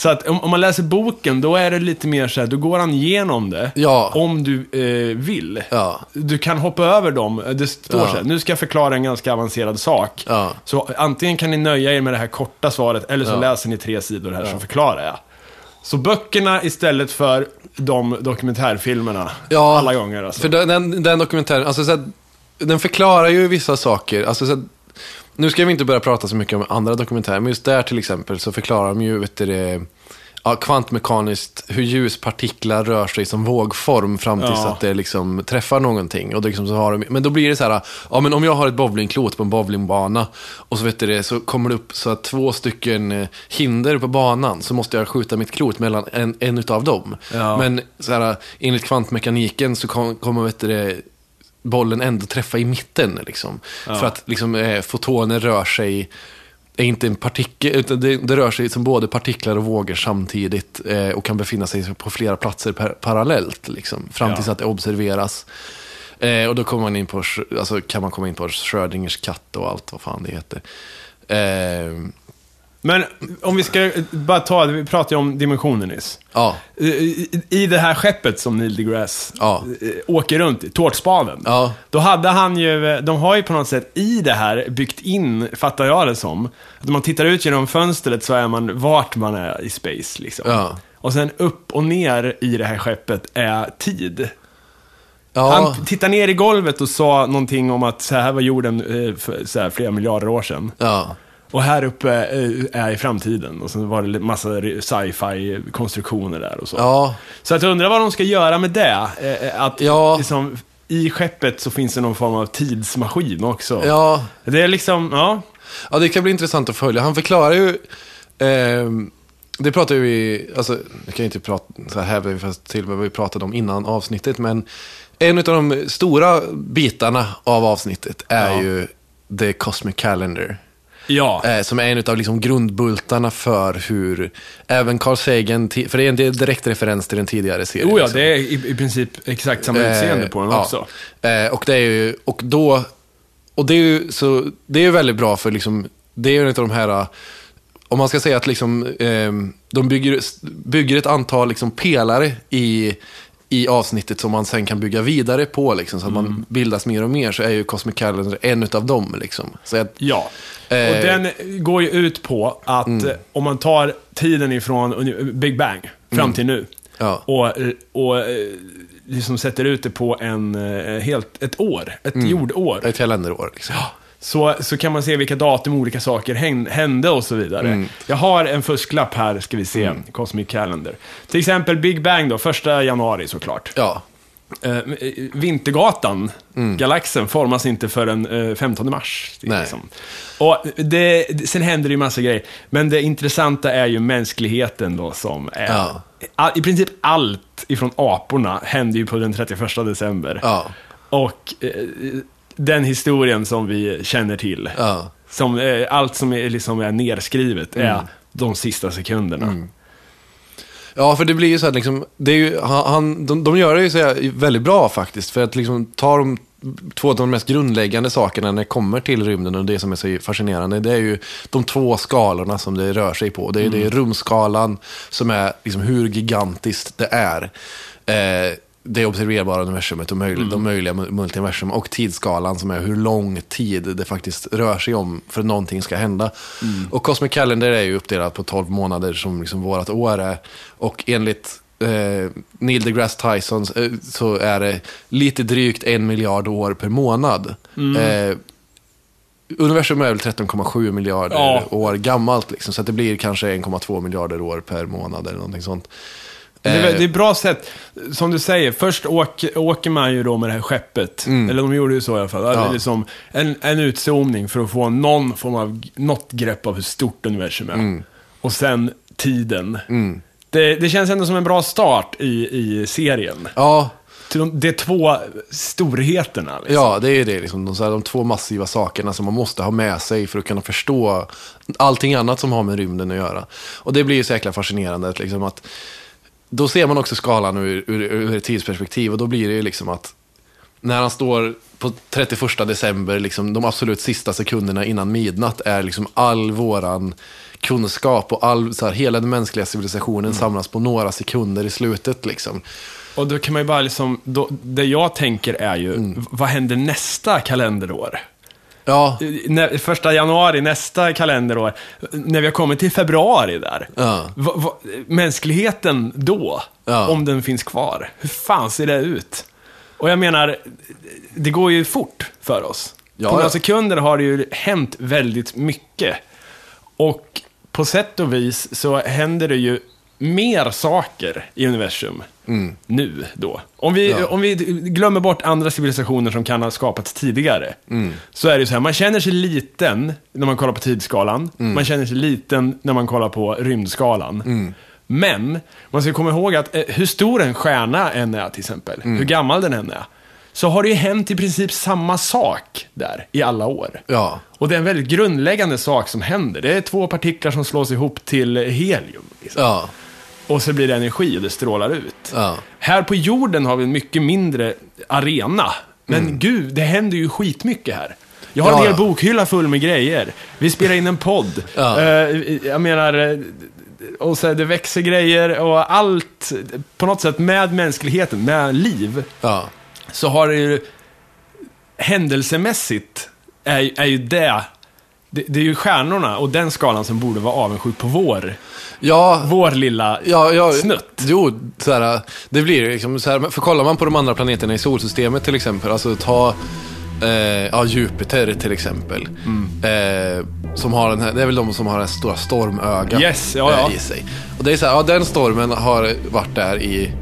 Så att om, om man läser boken, då är det lite mer så här, då går han igenom det. Ja. Om du eh, vill. Ja. Du kan hoppa över dem. Det står Ja. så här, nu ska jag förklara en ganska avancerad sak. Ja. Så antingen kan ni nöja er med det här korta svaret, eller så Ja. läser ni tre sidor här så förklarar jag. Så böckerna istället för de dokumentärfilmerna. Ja, alla gånger alltså. För den, den, den dokumentären, alltså, så här, den förklarar ju vissa saker. Alltså, så här, nu ska vi inte börja prata så mycket om andra dokumentärer, men just där till exempel så förklarar de ju vet du, det, ja, kvantmekaniskt hur ljuspartiklar rör sig som vågform fram tills Ja. att det liksom träffar någonting. Och då liksom så har de, men då blir det så här, ja men om jag har ett bowlingklot på en bowlingbana och så, vet du det, så kommer det upp så att två stycken eh, hinder på banan så måste jag skjuta mitt klot mellan en, en utav dem. Ja. Men så här, enligt kvantmekaniken så kom- kommer vet du det, bollen ändå träffa i mitten. Liksom. För att liksom, eh, fotoner rör sig, är inte en partikel, utan det, det rör sig som både partiklar och vågor samtidigt eh, och kan befinna sig på flera platser par, parallellt. Liksom, fram Ja. tills att det observeras. Eh, och då kommer man in på, alltså, kan man komma in på Schrödingers katt och allt vad fan det heter. Men om vi ska bara ta, vi pratade ju om dimensioner nyss. ja, I, I det här skeppet som Neil deGrasse Ja. eh, åker runt i, tårtspaden. Ja. Då hade han ju, de har ju på något sätt i det här byggt in, fattar jag det som, att om man tittar ut genom fönstret så är man vart man är i space liksom. Ja. Och sen upp och ner i det här skeppet är tid. ja, Han tittade ner i golvet och sa någonting om att så här var jorden eh, så här, flera miljarder år sedan. ja. Och här uppe eh, är i framtiden. Och sen var det massa sci-fi konstruktioner där och så. ja. Så att jag undrar vad de ska göra med det. Eh, Att Ja. liksom, i skeppet så finns det någon form av tidsmaskin också. ja. Det är liksom, ja. Ja, det kan bli intressant att följa. Han förklarar ju... ehm, det pratar ju vi... Alltså, jag kan inte prata så här vi fast till vad vi pratade om innan avsnittet, men en av de stora bitarna av avsnittet är Ja. ju The Cosmic Calendar. Ja. Eh, som är en av liksom grundbultarna för hur även Carl Sagan, för det är en direkt referens till den tidigare serien. Oh ja, liksom. det är i, i princip exakt samma utseende på den ja. också. Eh, och det är ju, och då, och det är ju så, det är ju väldigt bra för liksom, det är ju en av de här, eh, om man ska säga att liksom, eh, de bygger, bygger ett antal liksom pelare i, i avsnittet som man sen kan bygga vidare på, liksom, så att Mm. man bildas mer och mer, så är ju Cosmic Calendar en av dem. Liksom. Så att, Ja. Eh. Mm. Och den går ju ut på att eh, om man tar tiden ifrån Big Bang fram till nu Mm. Ja. och, eh, och eh, liksom sätter ut det på en, eh, helt, ett år, ett jordår. ett kalenderår. Liksom. Så, så kan man se vilka datum olika saker hän- hände och så vidare. Mm. Jag har en fusklapp här, ska vi se, Cosmic Calendar. Till exempel Big Bang då, första januari såklart. Ja. Eh, Vintergatan, galaxen, formas inte förrän eh, 15 mars. Nej. Liksom. Och det, sen händer det ju massa grejer. Men det intressanta är ju mänskligheten då som är... Ja. All, I princip allt ifrån aporna händer ju på den 31 december. Ja. Och eh, den historien som vi känner till. Ja. Som, eh, allt som är, liksom är nerskrivet är Mm. de sista sekunderna. Ja, för det blir ju så här, liksom, det är ju, han, de, de gör det ju så här, väldigt bra faktiskt. För att liksom ta de två av de mest grundläggande sakerna när det kommer till rymden och det som är så fascinerande, det är ju de två skalorna som det rör sig på. Det är, det är rumskalan som är liksom hur gigantiskt det är. Eh, det observerbara universumet och möjliga, de möjliga mu- multiversum och tidsskalan som är hur lång tid det faktiskt rör sig om för att någonting ska hända. Och Cosmic Calendar är ju uppdelat på 12 månader som liksom vårat år är. Och enligt eh, Neil deGrasse Tyson eh, så är det lite drygt en miljard år per månad. Eh, universum är väl 13,7 miljarder Ja. år gammalt, liksom, så det blir kanske 1,2 miljarder år per månad eller någonting sånt. Det är, Eh, det är ett bra sätt. Som du säger, först åk, åker man ju då med det här skeppet. Eller de gjorde ju så i alla fall. Det är Ja. Liksom en, en utzoomning för att få någon form av, något grepp av hur stort universum är. Och sen tiden. Det, det känns ändå som en bra start i, i serien. Ja, Till de, är två storheterna. Liksom. Ja, det är det. Liksom, de, här, de två massiva sakerna som man måste ha med sig för att kunna förstå allting annat som har med rymden att göra. Och det blir ju så jäkla fascinerande. Liksom, att, då ser man också skalan ur, ur, ur ett tidsperspektiv och då blir det ju liksom att när han står på 31 december, liksom, de absolut sista sekunderna innan midnatt är liksom all våran kunskap och all, så här, hela den mänskliga civilisationen samlas på några sekunder i slutet. Liksom. Och då kan man ju bara liksom, då, det jag tänker är ju, Mm. vad händer nästa kalenderår? Ja, När, första januari nästa kalenderår, när vi har kommit till februari där. Ja. Va, va, mänskligheten då, Ja. om den finns kvar, hur fan ser det ut? Och jag menar, det går ju fort för oss. Ja, på några sekunder har det ju hänt väldigt mycket. Och på sätt och vis så händer det ju mer saker i universum nu då. Om vi, Mm. Ja. om vi glömmer bort andra civilisationer som kan ha skapats tidigare, Mm. så är det så här, man känner sig liten när man kollar på tidsskalan, Mm. man känner sig liten när man kollar på rymdskalan. Mm. Men, man ska komma ihåg att eh, hur stor en stjärna än är till exempel, Mm. hur gammal den än är, så har det ju hänt i princip samma sak där i alla år. ja. Och det är en väldigt grundläggande sak som händer. Det är två partiklar som slås ihop till helium. Liksom. Ja. Och så blir det energi och det strålar ut. Ja. Här på jorden har vi en mycket mindre arena. Men gud, det händer ju skitmycket här. Jag har Mm. Ja, en hel ja. bokhylla full med grejer. Vi spelar in en podd. Ja. Eh, jag menar, eh, och så det växer grejer och allt, på något sätt med mänskligheten, med liv, så har det ju händelsemässigt är, är ju det, det, det är ju stjärnorna och den skalan som borde vara avundsjuk på vår, Ja, vår lilla ja, ja, snutt. Jo, så här, det blir liksom så här, för kollar man på de andra planeterna i solsystemet till exempel, alltså ta eh, ja, Jupiter till exempel. Mm. Eh, som har den här, det är väl de som har det här stora stormögat Yes, ja, ja. eh, i sig. Och det är så här, ja den stormen har varit där i,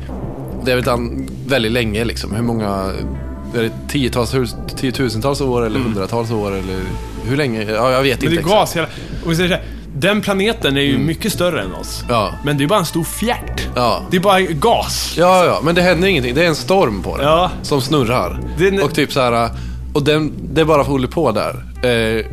det är väl väldigt länge liksom. Hur många, är det tiotals, tiotusentals år eller hundratals år eller hur länge? Ja, jag vet Mm. Men inte det är gas hela... Och så här, den planeten är ju mycket större än oss. Mm. Ja. Men det är bara en stor fjärt. Ja. Det är bara gas. Ja, ja, men det händer ingenting. Det är en storm på den. Ja. Som snurrar. Den- Och typ så här, och den, det bara håller på där. Eh,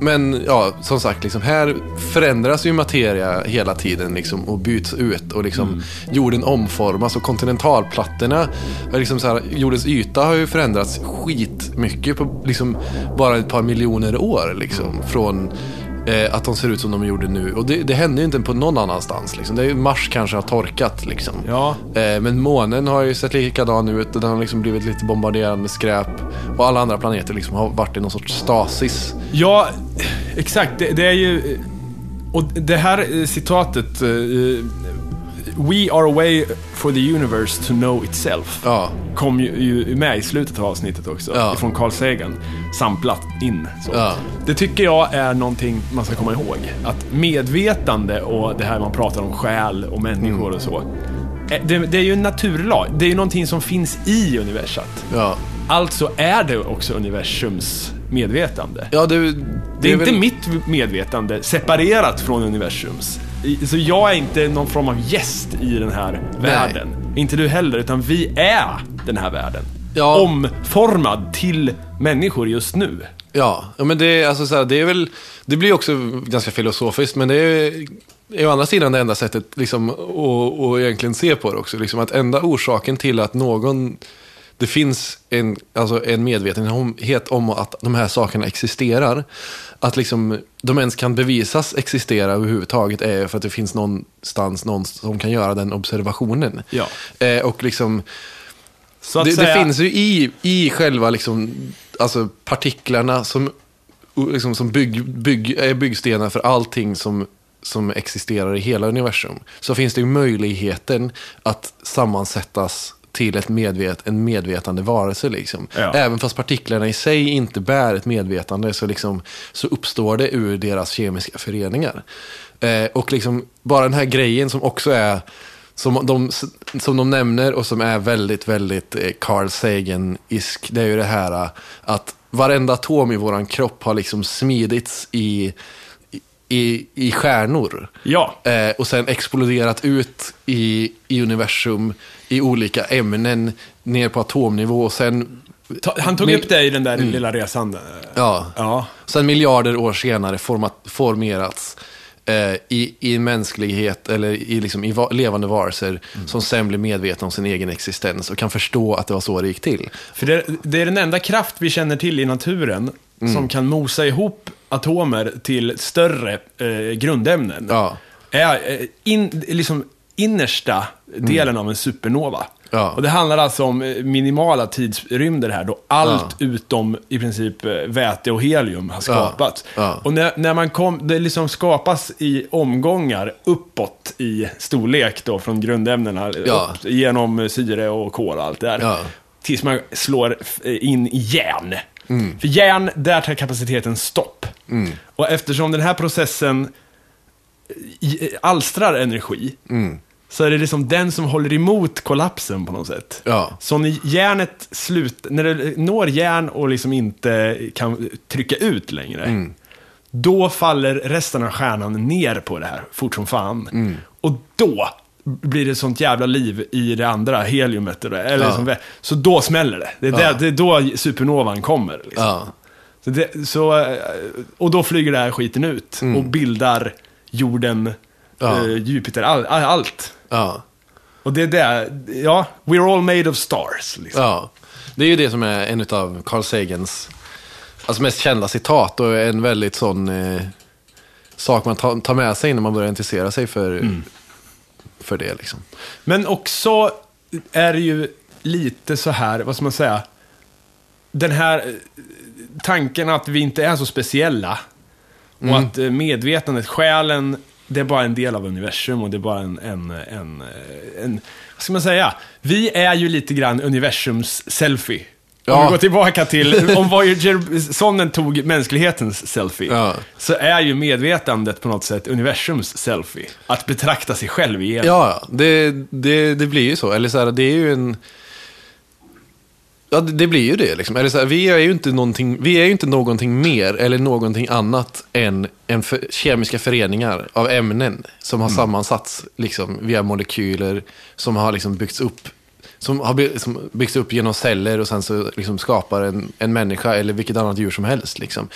men ja, som sagt, liksom, här förändras ju materia hela tiden liksom, och byts ut. Och liksom, Mm. jorden omformas och kontinentalplattorna, liksom, så här, jordens yta har ju förändrats skitmycket på liksom, bara ett par miljoner år. Liksom, från eh, att de ser ut som de gjorde nu. Och det, det händer ju inte på någon annanstans. Liksom. Det är, ju- Mars kanske har torkat. Liksom. Ja. Eh, men månen har ju sett likadan ut och den har liksom blivit lite bombarderad med skräp. Och alla andra planeter liksom har varit i någon sorts stasis. Ja, exakt. Det, det är ju... Och det här eh, citatet... We are a way for the universe to know itself. Ja, Kom ju, ju med i slutet av avsnittet också. Ja. Ifrån Carl Sagan. Samplat in. Så. Ja. Det tycker jag är någonting man ska komma ihåg. Att medvetande och det här man pratar om själ och människor Mm. och så. eh, Det, det är ju en naturlag. Det är ju någonting som finns i universat. ja. Alltså är det också universums medvetande. Ja, det, Det är, inte väl- mitt medvetande separerat från universums. Så jag är inte någon form av gäst i den här världen. Inte du heller, utan vi är den här världen. Ja. Omformad till människor just nu. Ja, men det, är- alltså, så här, det är väl... Det blir också ganska filosofiskt, men det är, är å andra sidan det enda sättet liksom, att, att egentligen se på det också. Liksom, att enda orsaken till att någon... Det finns en, alltså en medvetenhet om att de här sakerna existerar. Att liksom, de ens kan bevisas existera överhuvudtaget är för att det finns någonstans någon som kan göra den observationen. Ja. Eh, och liksom... Att Det, säga, det finns ju i, i själva liksom, alltså partiklarna som, liksom, som bygg, bygg, är byggstenar för allting som som existerar i hela universum så finns det ju möjligheten att sammansättas till ett medvet, en medvetande varelse. Liksom. Ja. Även fast partiklarna i sig inte bär ett medvetande så, liksom, så uppstår det ur deras kemiska föreningar. Eh, och liksom, bara den här grejen som också är som de, som de nämner och som är väldigt, väldigt eh, Carl Sagan-isk, det är ju det här eh, att varenda atom i våran kropp har liksom smidits i, i, i stjärnor. Ja. Eh, och sen exploderat ut i, i universum i olika ämnen ner på atomnivå och sen, han tog upp det i den där lilla resan. ja, Ja. sen miljarder år senare format, formerats eh, i, i mänsklighet eller i, liksom, i va, levande varelser som sen blir medvetna om sin egen existens och kan förstå att det var så det gick till. För det, det är den enda kraft vi känner till i naturen Mm. som kan mosa ihop atomer till större eh, grundämnen. Ja. Är eh, in, liksom innersta delen av en supernova. Mm. Ja. Och det handlar alltså om eh, minimala tidsrymder här då allt utom i princip eh, väte och helium har skapats. Ja. Och när, när man kom, det liksom skapas i omgångar uppåt i storlek då från grundämnena. Ja. Upp, genom eh, syre och kol och allt det där. Ja. Tills man slår in i järn. För järn, där tar kapaciteten stopp. Och eftersom den här processen alstrar energi, så är det liksom den som håller emot kollapsen på något sätt. Ja. Så när järnet slut, när det når järn och liksom inte kan trycka ut längre, då faller resten av stjärnan ner på det här fort som fan. Och då blir det sånt jävla liv i det andra heliumet. Eller, Ja. som, så då smäller det. Det är, Ja. där, det är då supernovan kommer. Liksom. Ja. Så det, så, eh, och då flyger det här skiten ut och bildar jorden, eh, Jupiter, all, all, allt. Ja. Och det är det, ja, we're all made of stars. Liksom. Ja, det är ju det som är en av Carl Sagans alltså mest kända citat och en väldigt sån eh, sak man tar, med sig när man börjar intressera sig för, för det. Liksom. Men också är det ju lite så här, vad ska man säga, den här eh, tanken att vi inte är så speciella. Och att eh, medvetandet, själen, det är bara en del av universum och det är bara en, en, en, eh, en vad ska man säga? Vi är ju lite grann universums selfie. Om Ja. vi går tillbaka till, om Voyager-sonden tog mänsklighetens selfie, Ja. så är ju medvetandet på något sätt universums selfie. Att betrakta sig själv igenom. Ja, det, det, det blir ju så. Eller så här, det är ju en... Ja, det, blir ju det. Liksom. Eller så här, vi, är ju inte någonting, vi är ju inte någonting mer eller någonting annat än, än för, kemiska föreningar av ämnen som har sammansatts liksom, via molekyler som har liksom byggts upp som har by- som byggts upp genom celler och sen så liksom skapar en, en människa eller vilket annat djur som helst. Liksom.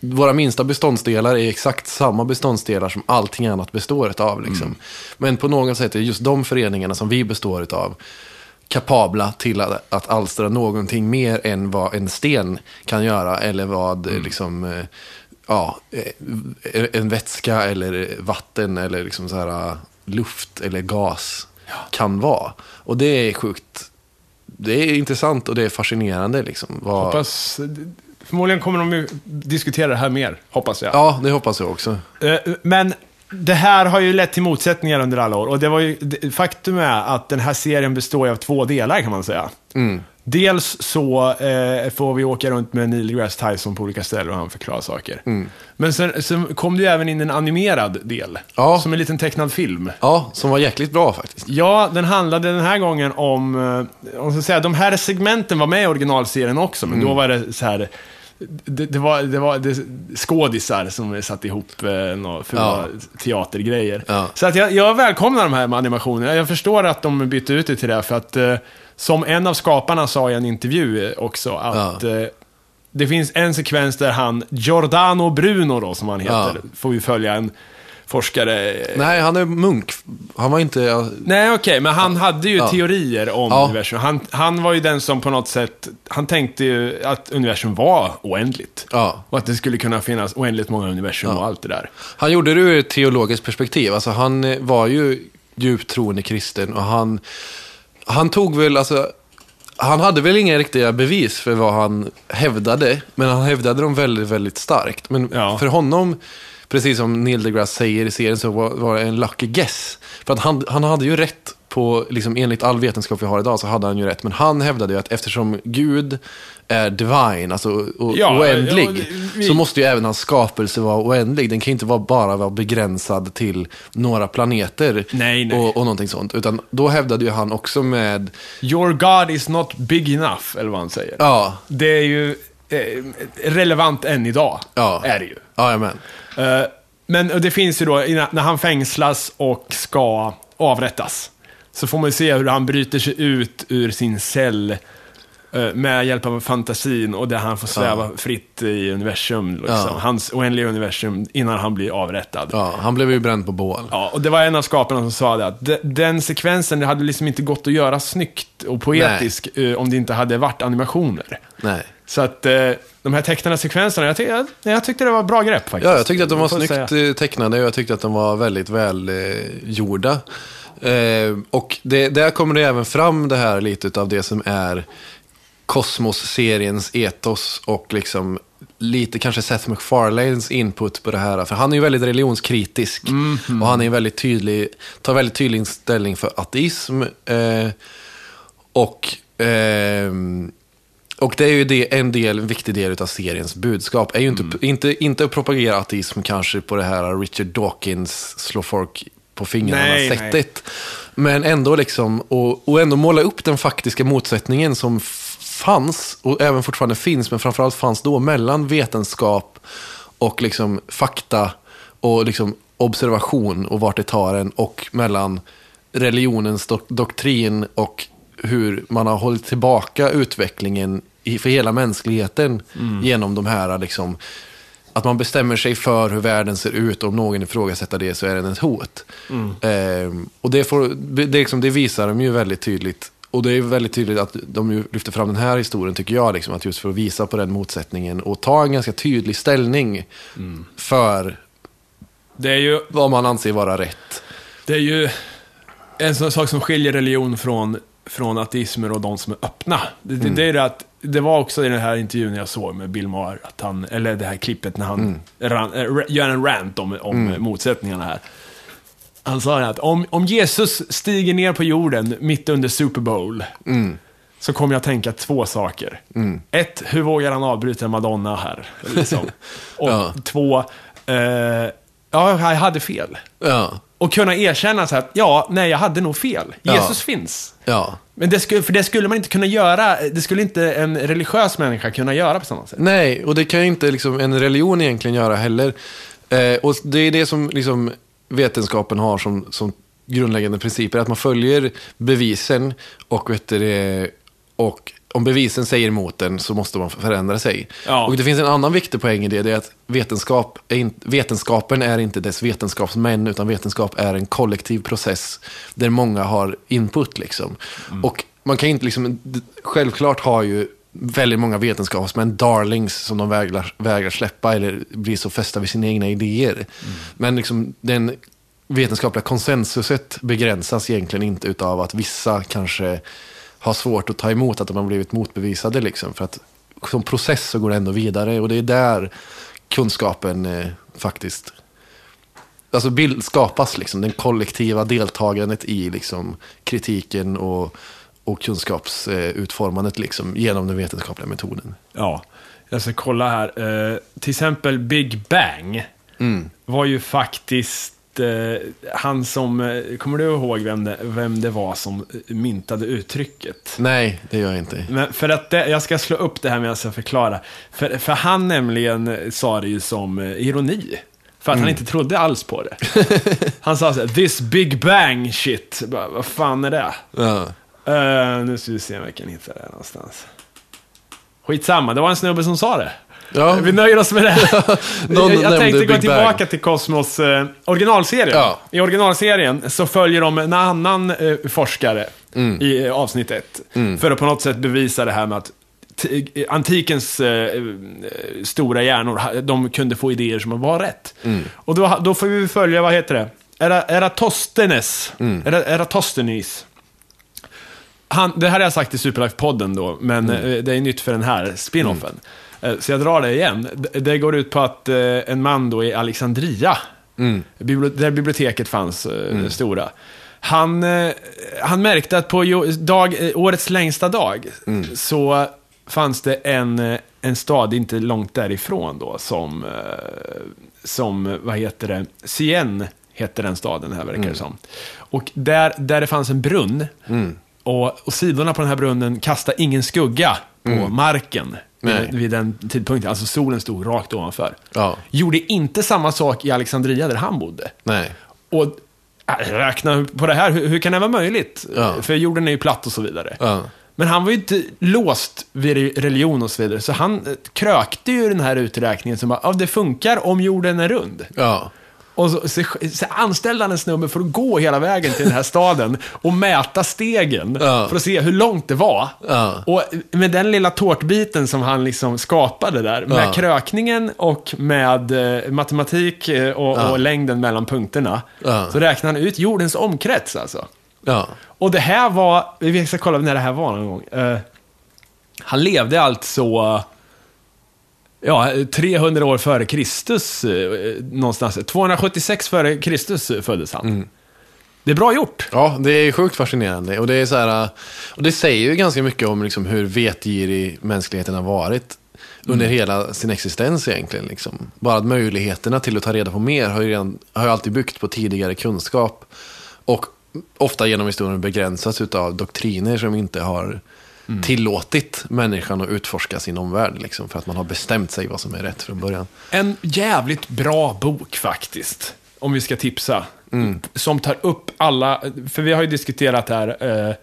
Våra minsta beståndsdelar är exakt samma beståndsdelar som allting annat består av. Liksom. Men på något sätt är just de föreningarna som vi består av kapabla till att, att alstra någonting mer än vad en sten kan göra eller vad eh, liksom, eh, ja, eh, en vätska eller vatten eller liksom så här, luft eller gas kan vara. Och det är sjukt. Det är intressant och det är fascinerande. Liksom, vad... Hoppas, förmodligen kommer de ju diskutera det här mer, hoppas jag. Ja, det hoppas jag också. Men det här har ju lett till motsättningar under alla år. Och det var ju, faktum är att den här serien består av två delar kan man säga. Mm. Dels så eh, får vi åka runt med Neil deGrasse Tyson på olika ställen och han förklarar saker. Men sen, sen kom det ju även in en animerad del. Mm. Ja. Som en liten tecknad film. Ja, som var jäkligt bra faktiskt. Ja, den handlade den här gången om, eh, om så säga, de här segmenten var med i originalserien också, men Mm. då var det så här, det, det var, det var det, skådisar som satte ihop eh, några Ja. teatergrejer. Ja. Så att jag, jag välkomnar de här med animationerna. Jag förstår att de bytte ut det till det, för att eh, som en av skaparna sa i en intervju eh, också, att eh, det finns en sekvens där han, Giordano Bruno då, som han heter, Ja. får vi följa en forskare Nej, han är munk. Han var inte... Nej, okej, men han hade ju Ja. teorier om Ja. universum. Han, han var ju den som på något sätt, han tänkte ju att universum var oändligt. Ja. Och att det skulle kunna finnas oändligt många universum och allt det där. Han gjorde det ur ett teologiskt perspektiv. Alltså, han eh, var ju djupt troende kristen och han, han tog väl, alltså, han hade väl inga riktiga bevis för vad han hävdade, men han hävdade dem väldigt, väldigt starkt. Men för honom, precis som Neil deGrasse säger i serien så var, var det en lucky guess. För att han, han hade ju rätt på, liksom, enligt all vetenskap vi har idag så hade han ju rätt. Men han hävdade ju att eftersom Gud är divine, alltså Ja, oändlig, ja, vi- så måste ju även hans skapelse vara oändlig. Den kan ju inte vara, bara vara begränsad till några planeter Nej, nej. Och, och någonting sånt. Utan då hävdade ju han också med, Your God is not big enough, eller vad han säger. ja, Det är ju relevant än idag. Ja. Är det ju. jajamän. Eh, men det finns ju då, när han fängslas och ska avrättas, så får man ju se hur han bryter sig ut ur sin cell eh, med hjälp av fantasin och där han får sväva fritt i universum. Liksom. Ja. Hans oändliga universum innan han blir avrättad. Ja, han blev ju bränd på bål. Ja, och det var en av skaparna som sa det, att de- den sekvensen, det hade liksom inte gått att göra snyggt och poetisk eh, om det inte hade varit animationer. Nej. Så att eh, de här tecknade sekvenserna, jag, ty jag, jag tyckte det var bra grepp faktiskt. Ja, jag tyckte att de var snyggt säga. eh, tecknade och jag tyckte att de var väldigt väl eh. Eh, och det, där kommer det även fram det här lite av det som är Kosmos-seriens etos och liksom lite kanske Seth MacFarlanes input på det här. För han är ju väldigt religionskritisk och han är väldigt tydlig, tar väldigt tydlig ställning för ateism. Eh, och ehm, och det är ju det, en del, en viktig del av seriens budskap. Är ju inte, Mm. inte, inte att propagera ateism kanske på det här Richard Dawkins slå folk på fingrarna Nej, nej. sättet. Men ändå liksom, och, och ändå måla upp den faktiska motsättningen som fanns, och även fortfarande finns, men framförallt fanns då, mellan vetenskap och liksom fakta och liksom observation och vart det tar en, och mellan religionens dok- doktrin och hur man har hållit tillbaka utvecklingen för hela mänskligheten genom de här, liksom, att man bestämmer sig för hur världen ser ut och om någon ifrågasätter det så är den ett hot. Ehm, och det, får, det, liksom, det visar de ju väldigt tydligt. Och det är väldigt tydligt att de lyfter fram den här historien, tycker jag, liksom, att just för att visa på den motsättningen och ta en ganska tydlig ställning för Det är ju vad man anser vara rätt. Det är ju en sån sak som skiljer religion från, från ateismer och de som är öppna. Det, det, det är det att, det var också i den här intervjun jag såg med Bill Maher, att han, eller det här klippet när han ran, äh, gör en rant om, om motsättningarna här. Han sa att om, om Jesus stiger ner på jorden mitt under Super Bowl, så kommer jag tänka två saker. Ett, hur vågar han avbryta Madonna här? Liksom. Och Ja. två, eh, ja, jag hade fel. Ja, Och kunna erkänna så här, att, ja, nej, jag hade nog fel. Ja. Jesus finns. ja. Men det skulle, för det skulle man inte kunna göra, det skulle inte en religiös människa kunna göra på samma sätt. Nej, och det kan ju inte liksom en religion egentligen göra heller. Eh, och det är det som liksom vetenskapen har som, som grundläggande principer, att man följer bevisen och, vet du, och om bevisen säger emot den så måste man förändra sig. Ja. Och det finns en annan viktig poäng i det, det är att vetenskap är in, vetenskapen är inte dess vetenskapsmän, utan vetenskap är en kollektiv process där många har input. Liksom. Och man kan inte liksom, självklart har ju väldigt många vetenskapsmän darlings som de vägrar, vägrar släppa eller blir så fästa vid sina egna idéer. Men liksom den vetenskapliga konsensuset begränsas egentligen inte utav att vissa kanske har svårt att ta emot att de har blivit motbevisade. Liksom, för att som process så går det ändå vidare och det är där kunskapen eh, faktiskt alltså bild skapas. Liksom, den kollektiva deltagandet i liksom, kritiken och, och kunskapsutformandet liksom, genom den vetenskapliga metoden. Ja, jag ska kolla här. Eh, till exempel Big Bang var ju faktiskt eh, han som, eh, kommer du ihåg vem det, vem det var som myntade uttrycket? Nej, det gör jag inte. Men för att det, jag ska slå upp det här med att jag ska förklara. För, för han nämligen sa det ju som eh, ironi. För att han inte trodde alls på det. Han sa så här, this big bang shit. Bara, Vad fan är det? Ja. Eh, nu ska vi se om jag kan hitta det någonstans. Skitsamma, det var en snubbe som sa det. Ja. Vi nöjer oss med det. Någon jag tänkte gå Big tillbaka Bang. till Cosmos eh, originalserien. Ja. I originalserien så följer de en annan eh, forskare Mm. i eh, avsnitt ett. För att på något sätt bevisa det här med att eh, antikens eh, eh, stora hjärnor, de kunde få idéer som var rätt. Mm. Och då, då får vi följa, vad heter det? Era- Eratosthenes. Mm. Era- Eratosthenes. Han, det här har jag sagt i Superlife-podden då, men Mm. eh, det är nytt för den här spinoffen. Eh, Så jag drar det igen. Det går ut på att eh, en man då i Alexandria, bibli- där biblioteket fanns, eh, stora, han, han märkte att på dag, årets längsta dag så fanns det en, en stad inte långt därifrån då som, som vad heter det, Sien heter den staden här verkar det som. Och där, där det fanns en brunn, och, och sidorna på den här brunnen kastade ingen skugga på marken Nej. vid, den tidpunkten. Alltså solen stod rakt ovanför. Ja. Gjorde inte samma sak i Alexandria där han bodde. Nej. Och äh, räkna på det här, hur, hur kan det vara möjligt? Ja. För jorden är ju platt och så vidare. Ja. Men han var ju inte låst vid re- religion och så vidare, så han eh, krökte ju den här uträkningen som bara, ja, det funkar om jorden är rund. Ja. Och så, så, så anställde han en snubbe för att gå hela vägen till den här staden och mäta stegen Ja. för att se hur långt det var. Ja. Och med den lilla tårtbiten som han liksom skapade där, med Ja. krökningen och med eh, matematik eh, och, och längden mellan punkterna, så räknade han ut jordens omkrets alltså. Och det här var, vi ska kolla när det här var någon gång. Eh, han levde alltså, ja, 300 år före Kristus, eh, någonstans. 276 före Kristus eh, föddes han. Det är bra gjort. Ja, det är sjukt fascinerande. Och det, är så här, och det säger ju ganska mycket om liksom hur vetgirig mänskligheten har varit under hela sin existens egentligen. Liksom. Bara att möjligheterna till att ta reda på mer har ju, redan, har ju alltid byggt på tidigare kunskap. Och ofta genom historien begränsats av doktriner som inte har tillåtit människan att utforska sin omvärld. Liksom, för att man har bestämt sig vad som är rätt från början. En jävligt bra bok faktiskt, om vi ska tipsa. Som tar upp alla, för vi har ju diskuterat här, eh,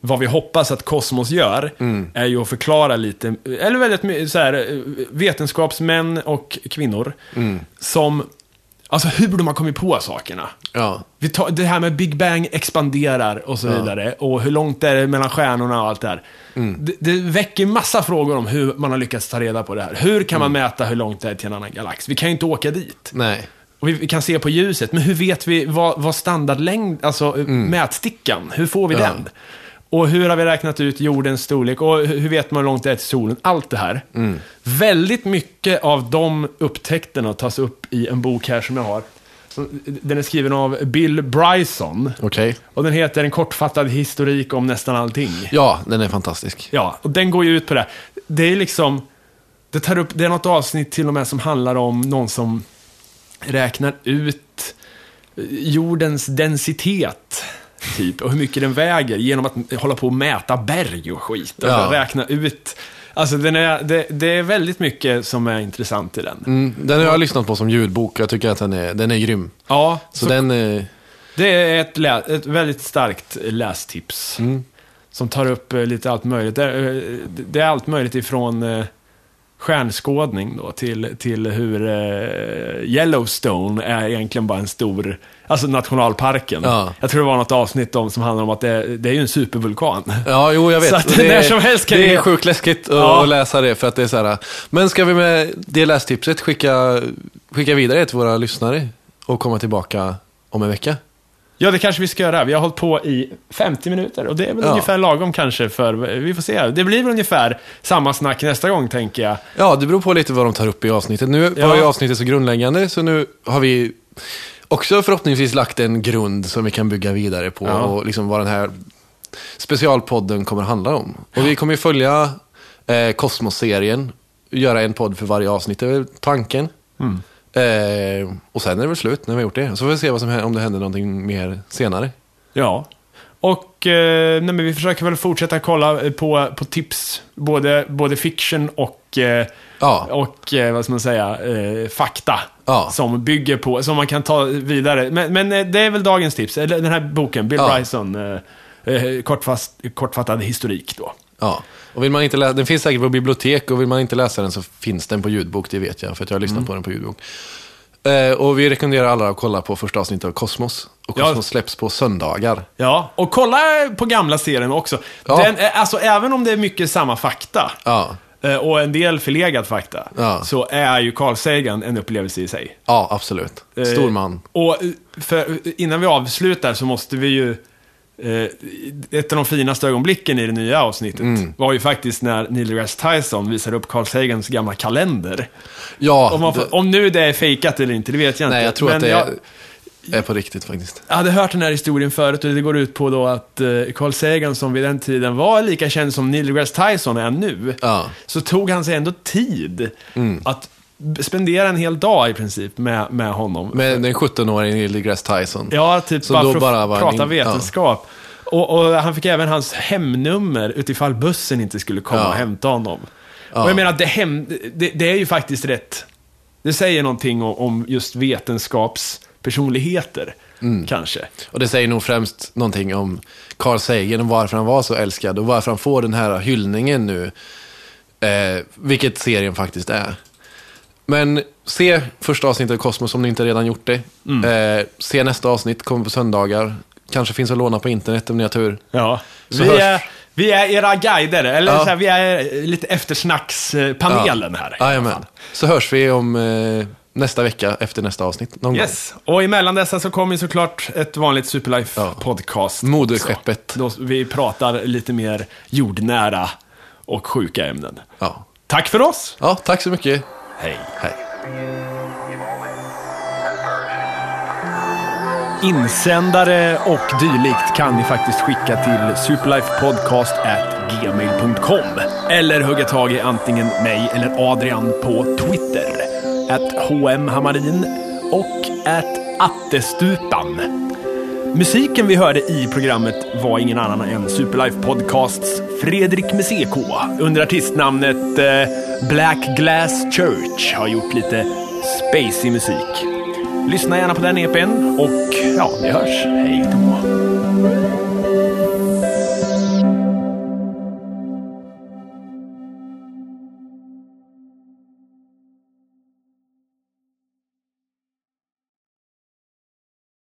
vad vi hoppas att Kosmos gör, är ju att förklara lite, eller väldigt mycket så här, eh, vetenskapsmän och kvinnor, som, alltså hur de har kommit på sakerna. Ja, Vi tar, det här med Big Bang expanderar och så vidare. Och hur långt är det mellan stjärnorna och allt det här. Det, det väcker massa frågor om hur man har lyckats ta reda på det här. Hur kan man mäta hur långt det är till en annan galax? Vi kan ju inte åka dit. nej. Och vi, vi kan se på ljuset, men hur vet vi vad, vad standardlängd, alltså mätstickan, hur får vi Ja. den? Och hur har vi räknat ut jordens storlek? Och hur vet man hur långt det är till solen? Allt det här. Väldigt mycket av de upptäckterna tas upp i en bok här som jag har. Den är skriven av Bill Bryson. Okej. Och den heter En kortfattad historik om nästan allting. Ja, den är fantastisk. Ja, och den går ju ut på det. Det är liksom, det tar upp, det är något avsnitt till och med som handlar om någon som räknar ut eh, jordens densitet. Typ, och hur mycket den väger genom att hålla på och mäta berg och skit. Och Ja. räkna ut. Alltså den är, det, det är väldigt mycket som är intressant i den. Mm, den har jag lyssnat på som ljudbok. Jag tycker att den är, den är grym. Ja, Så, så den... Eh, Det är ett, lä- ett väldigt starkt lästips. Som tar upp eh, lite allt möjligt. Det är, eh, det är allt möjligt ifrån stjärnskådning då till, till hur Yellowstone är egentligen bara en stor, alltså nationalparken. Ja. Jag tror det var något avsnitt om, som handlar om att det, det är ju en supervulkan. ja, jo, jag vet. Så att det, när är- som helst kan det är sjukt läskigt att, Ja. läsa det. För att det är så här, men ska vi med det lästipset skicka, skicka vidare till våra lyssnare? Och komma tillbaka om en vecka? Ja, det kanske vi ska göra. Vi har hållit på i 50 minuter och det är väl Ja. ungefär lagom kanske för, vi får se. Det blir väl ungefär samma snack nästa gång tänker jag. Ja, det beror på lite vad de tar upp i avsnittet. Nu Ja. var ju avsnittet så grundläggande, så nu har vi också förhoppningsvis lagt en grund som vi kan bygga vidare på. Ja. Och liksom vad den här specialpodden kommer handla om. Och vi kommer ju följa eh, Kosmos-serien, göra en podd för varje avsnitt, det är väl tanken. Mm. Eh, och sen är det väl slut när vi har gjort det. Så får vi se vad som om det händer någonting mer senare. Ja. Och eh, nej, men vi försöker väl fortsätta kolla eh, på, på tips, både, både fiction och, eh, Ja. och eh, vad ska man säga, fakta. Ja. Som bygger på, som man kan ta vidare. Men, men eh, det är väl dagens tips, eller den här boken, Bill Ja. Bryson, eh, eh, kortfast, kortfattad historik då. Ja, och vill man inte läsa, den finns säkert på bibliotek och vill man inte läsa den så finns den på ljudbok, det vet jag, för att jag har lyssnat på den på ljudbok. Eh, och vi rekommenderar alla att kolla på första avsnittet av Kosmos. Och Ja. Kosmos släpps på söndagar. Ja, och kolla på gamla serien också. Ja. Den, alltså även om det är mycket samma fakta, Ja, och en del förlegad fakta, Ja. så är ju Carl Sagan en upplevelse i sig. ja absolut. Stor Eh, man. Och eh, för, innan vi avslutar så måste vi ju Eh, ett av de finaste ögonblicken i det nya avsnittet Mm. var ju faktiskt när Neil deGrasse Tyson visade upp Carl Sagans gamla kalender. Ja, Om, får, det, om nu det är fejkat eller inte, det vet jag inte. nej, jag tror Men att det jag, är, på riktigt faktiskt. jag hade hört den här historien förut och det går ut på då att eh, Carl Sagan som vid den tiden var lika känd som Neil deGrasse Tyson är nu, Ja. så tog han sig ändå tid Mm. att spendera en hel dag i princip med, med honom. Med den 17-åringen Neil deGrasse Tyson. Ja, typ Som bara för att bara en prata in- vetenskap. Och, och han fick även hans hemnummer utifall bussen inte skulle komma Ja. och hämta honom. Ja. Och jag menar, det, hem, det, det är ju faktiskt rätt. Det säger någonting om, om just vetenskapspersonligheter, Mm. kanske. Och det säger nog främst någonting om Carl Sagan och varför han var så älskad och varför han får den här hyllningen nu. Eh, vilket serien faktiskt är. Men se första avsnittet av Cosmos om ni inte redan gjort det. Mm. Eh, se nästa avsnitt, kommer på söndagar. Kanske finns att låna på internet om ni har tur. Ja. Så Vi hörs- är, vi är era guider, eller Ja. så här, vi är lite eftersnackspanelen här. i alla Jajamän. Så hörs vi om eh, nästa vecka efter nästa avsnitt. Någon Yes, och emellan dessa så kommer ju såklart ett vanligt Superlife Ja. podcast. gång. Moderskeppet. Då vi pratar lite mer jordnära och sjuka ämnen. Ja. Tack för oss! ja, tack så mycket. Hej! Hej. Insändare och dylikt kan ni faktiskt skicka till superlifepodcast@gmail.com eller hugga tag i antingen mig eller Adrian på Twitter. At hmhammarin och at attestupan. Musiken vi hörde i programmet var ingen annan än Superlife Podcasts Fredrik med CK under artistnamnet eh, Black Glass Church har gjort lite spacey musik. Lyssna gärna på den EPn och ja, vi hörs. Hej då!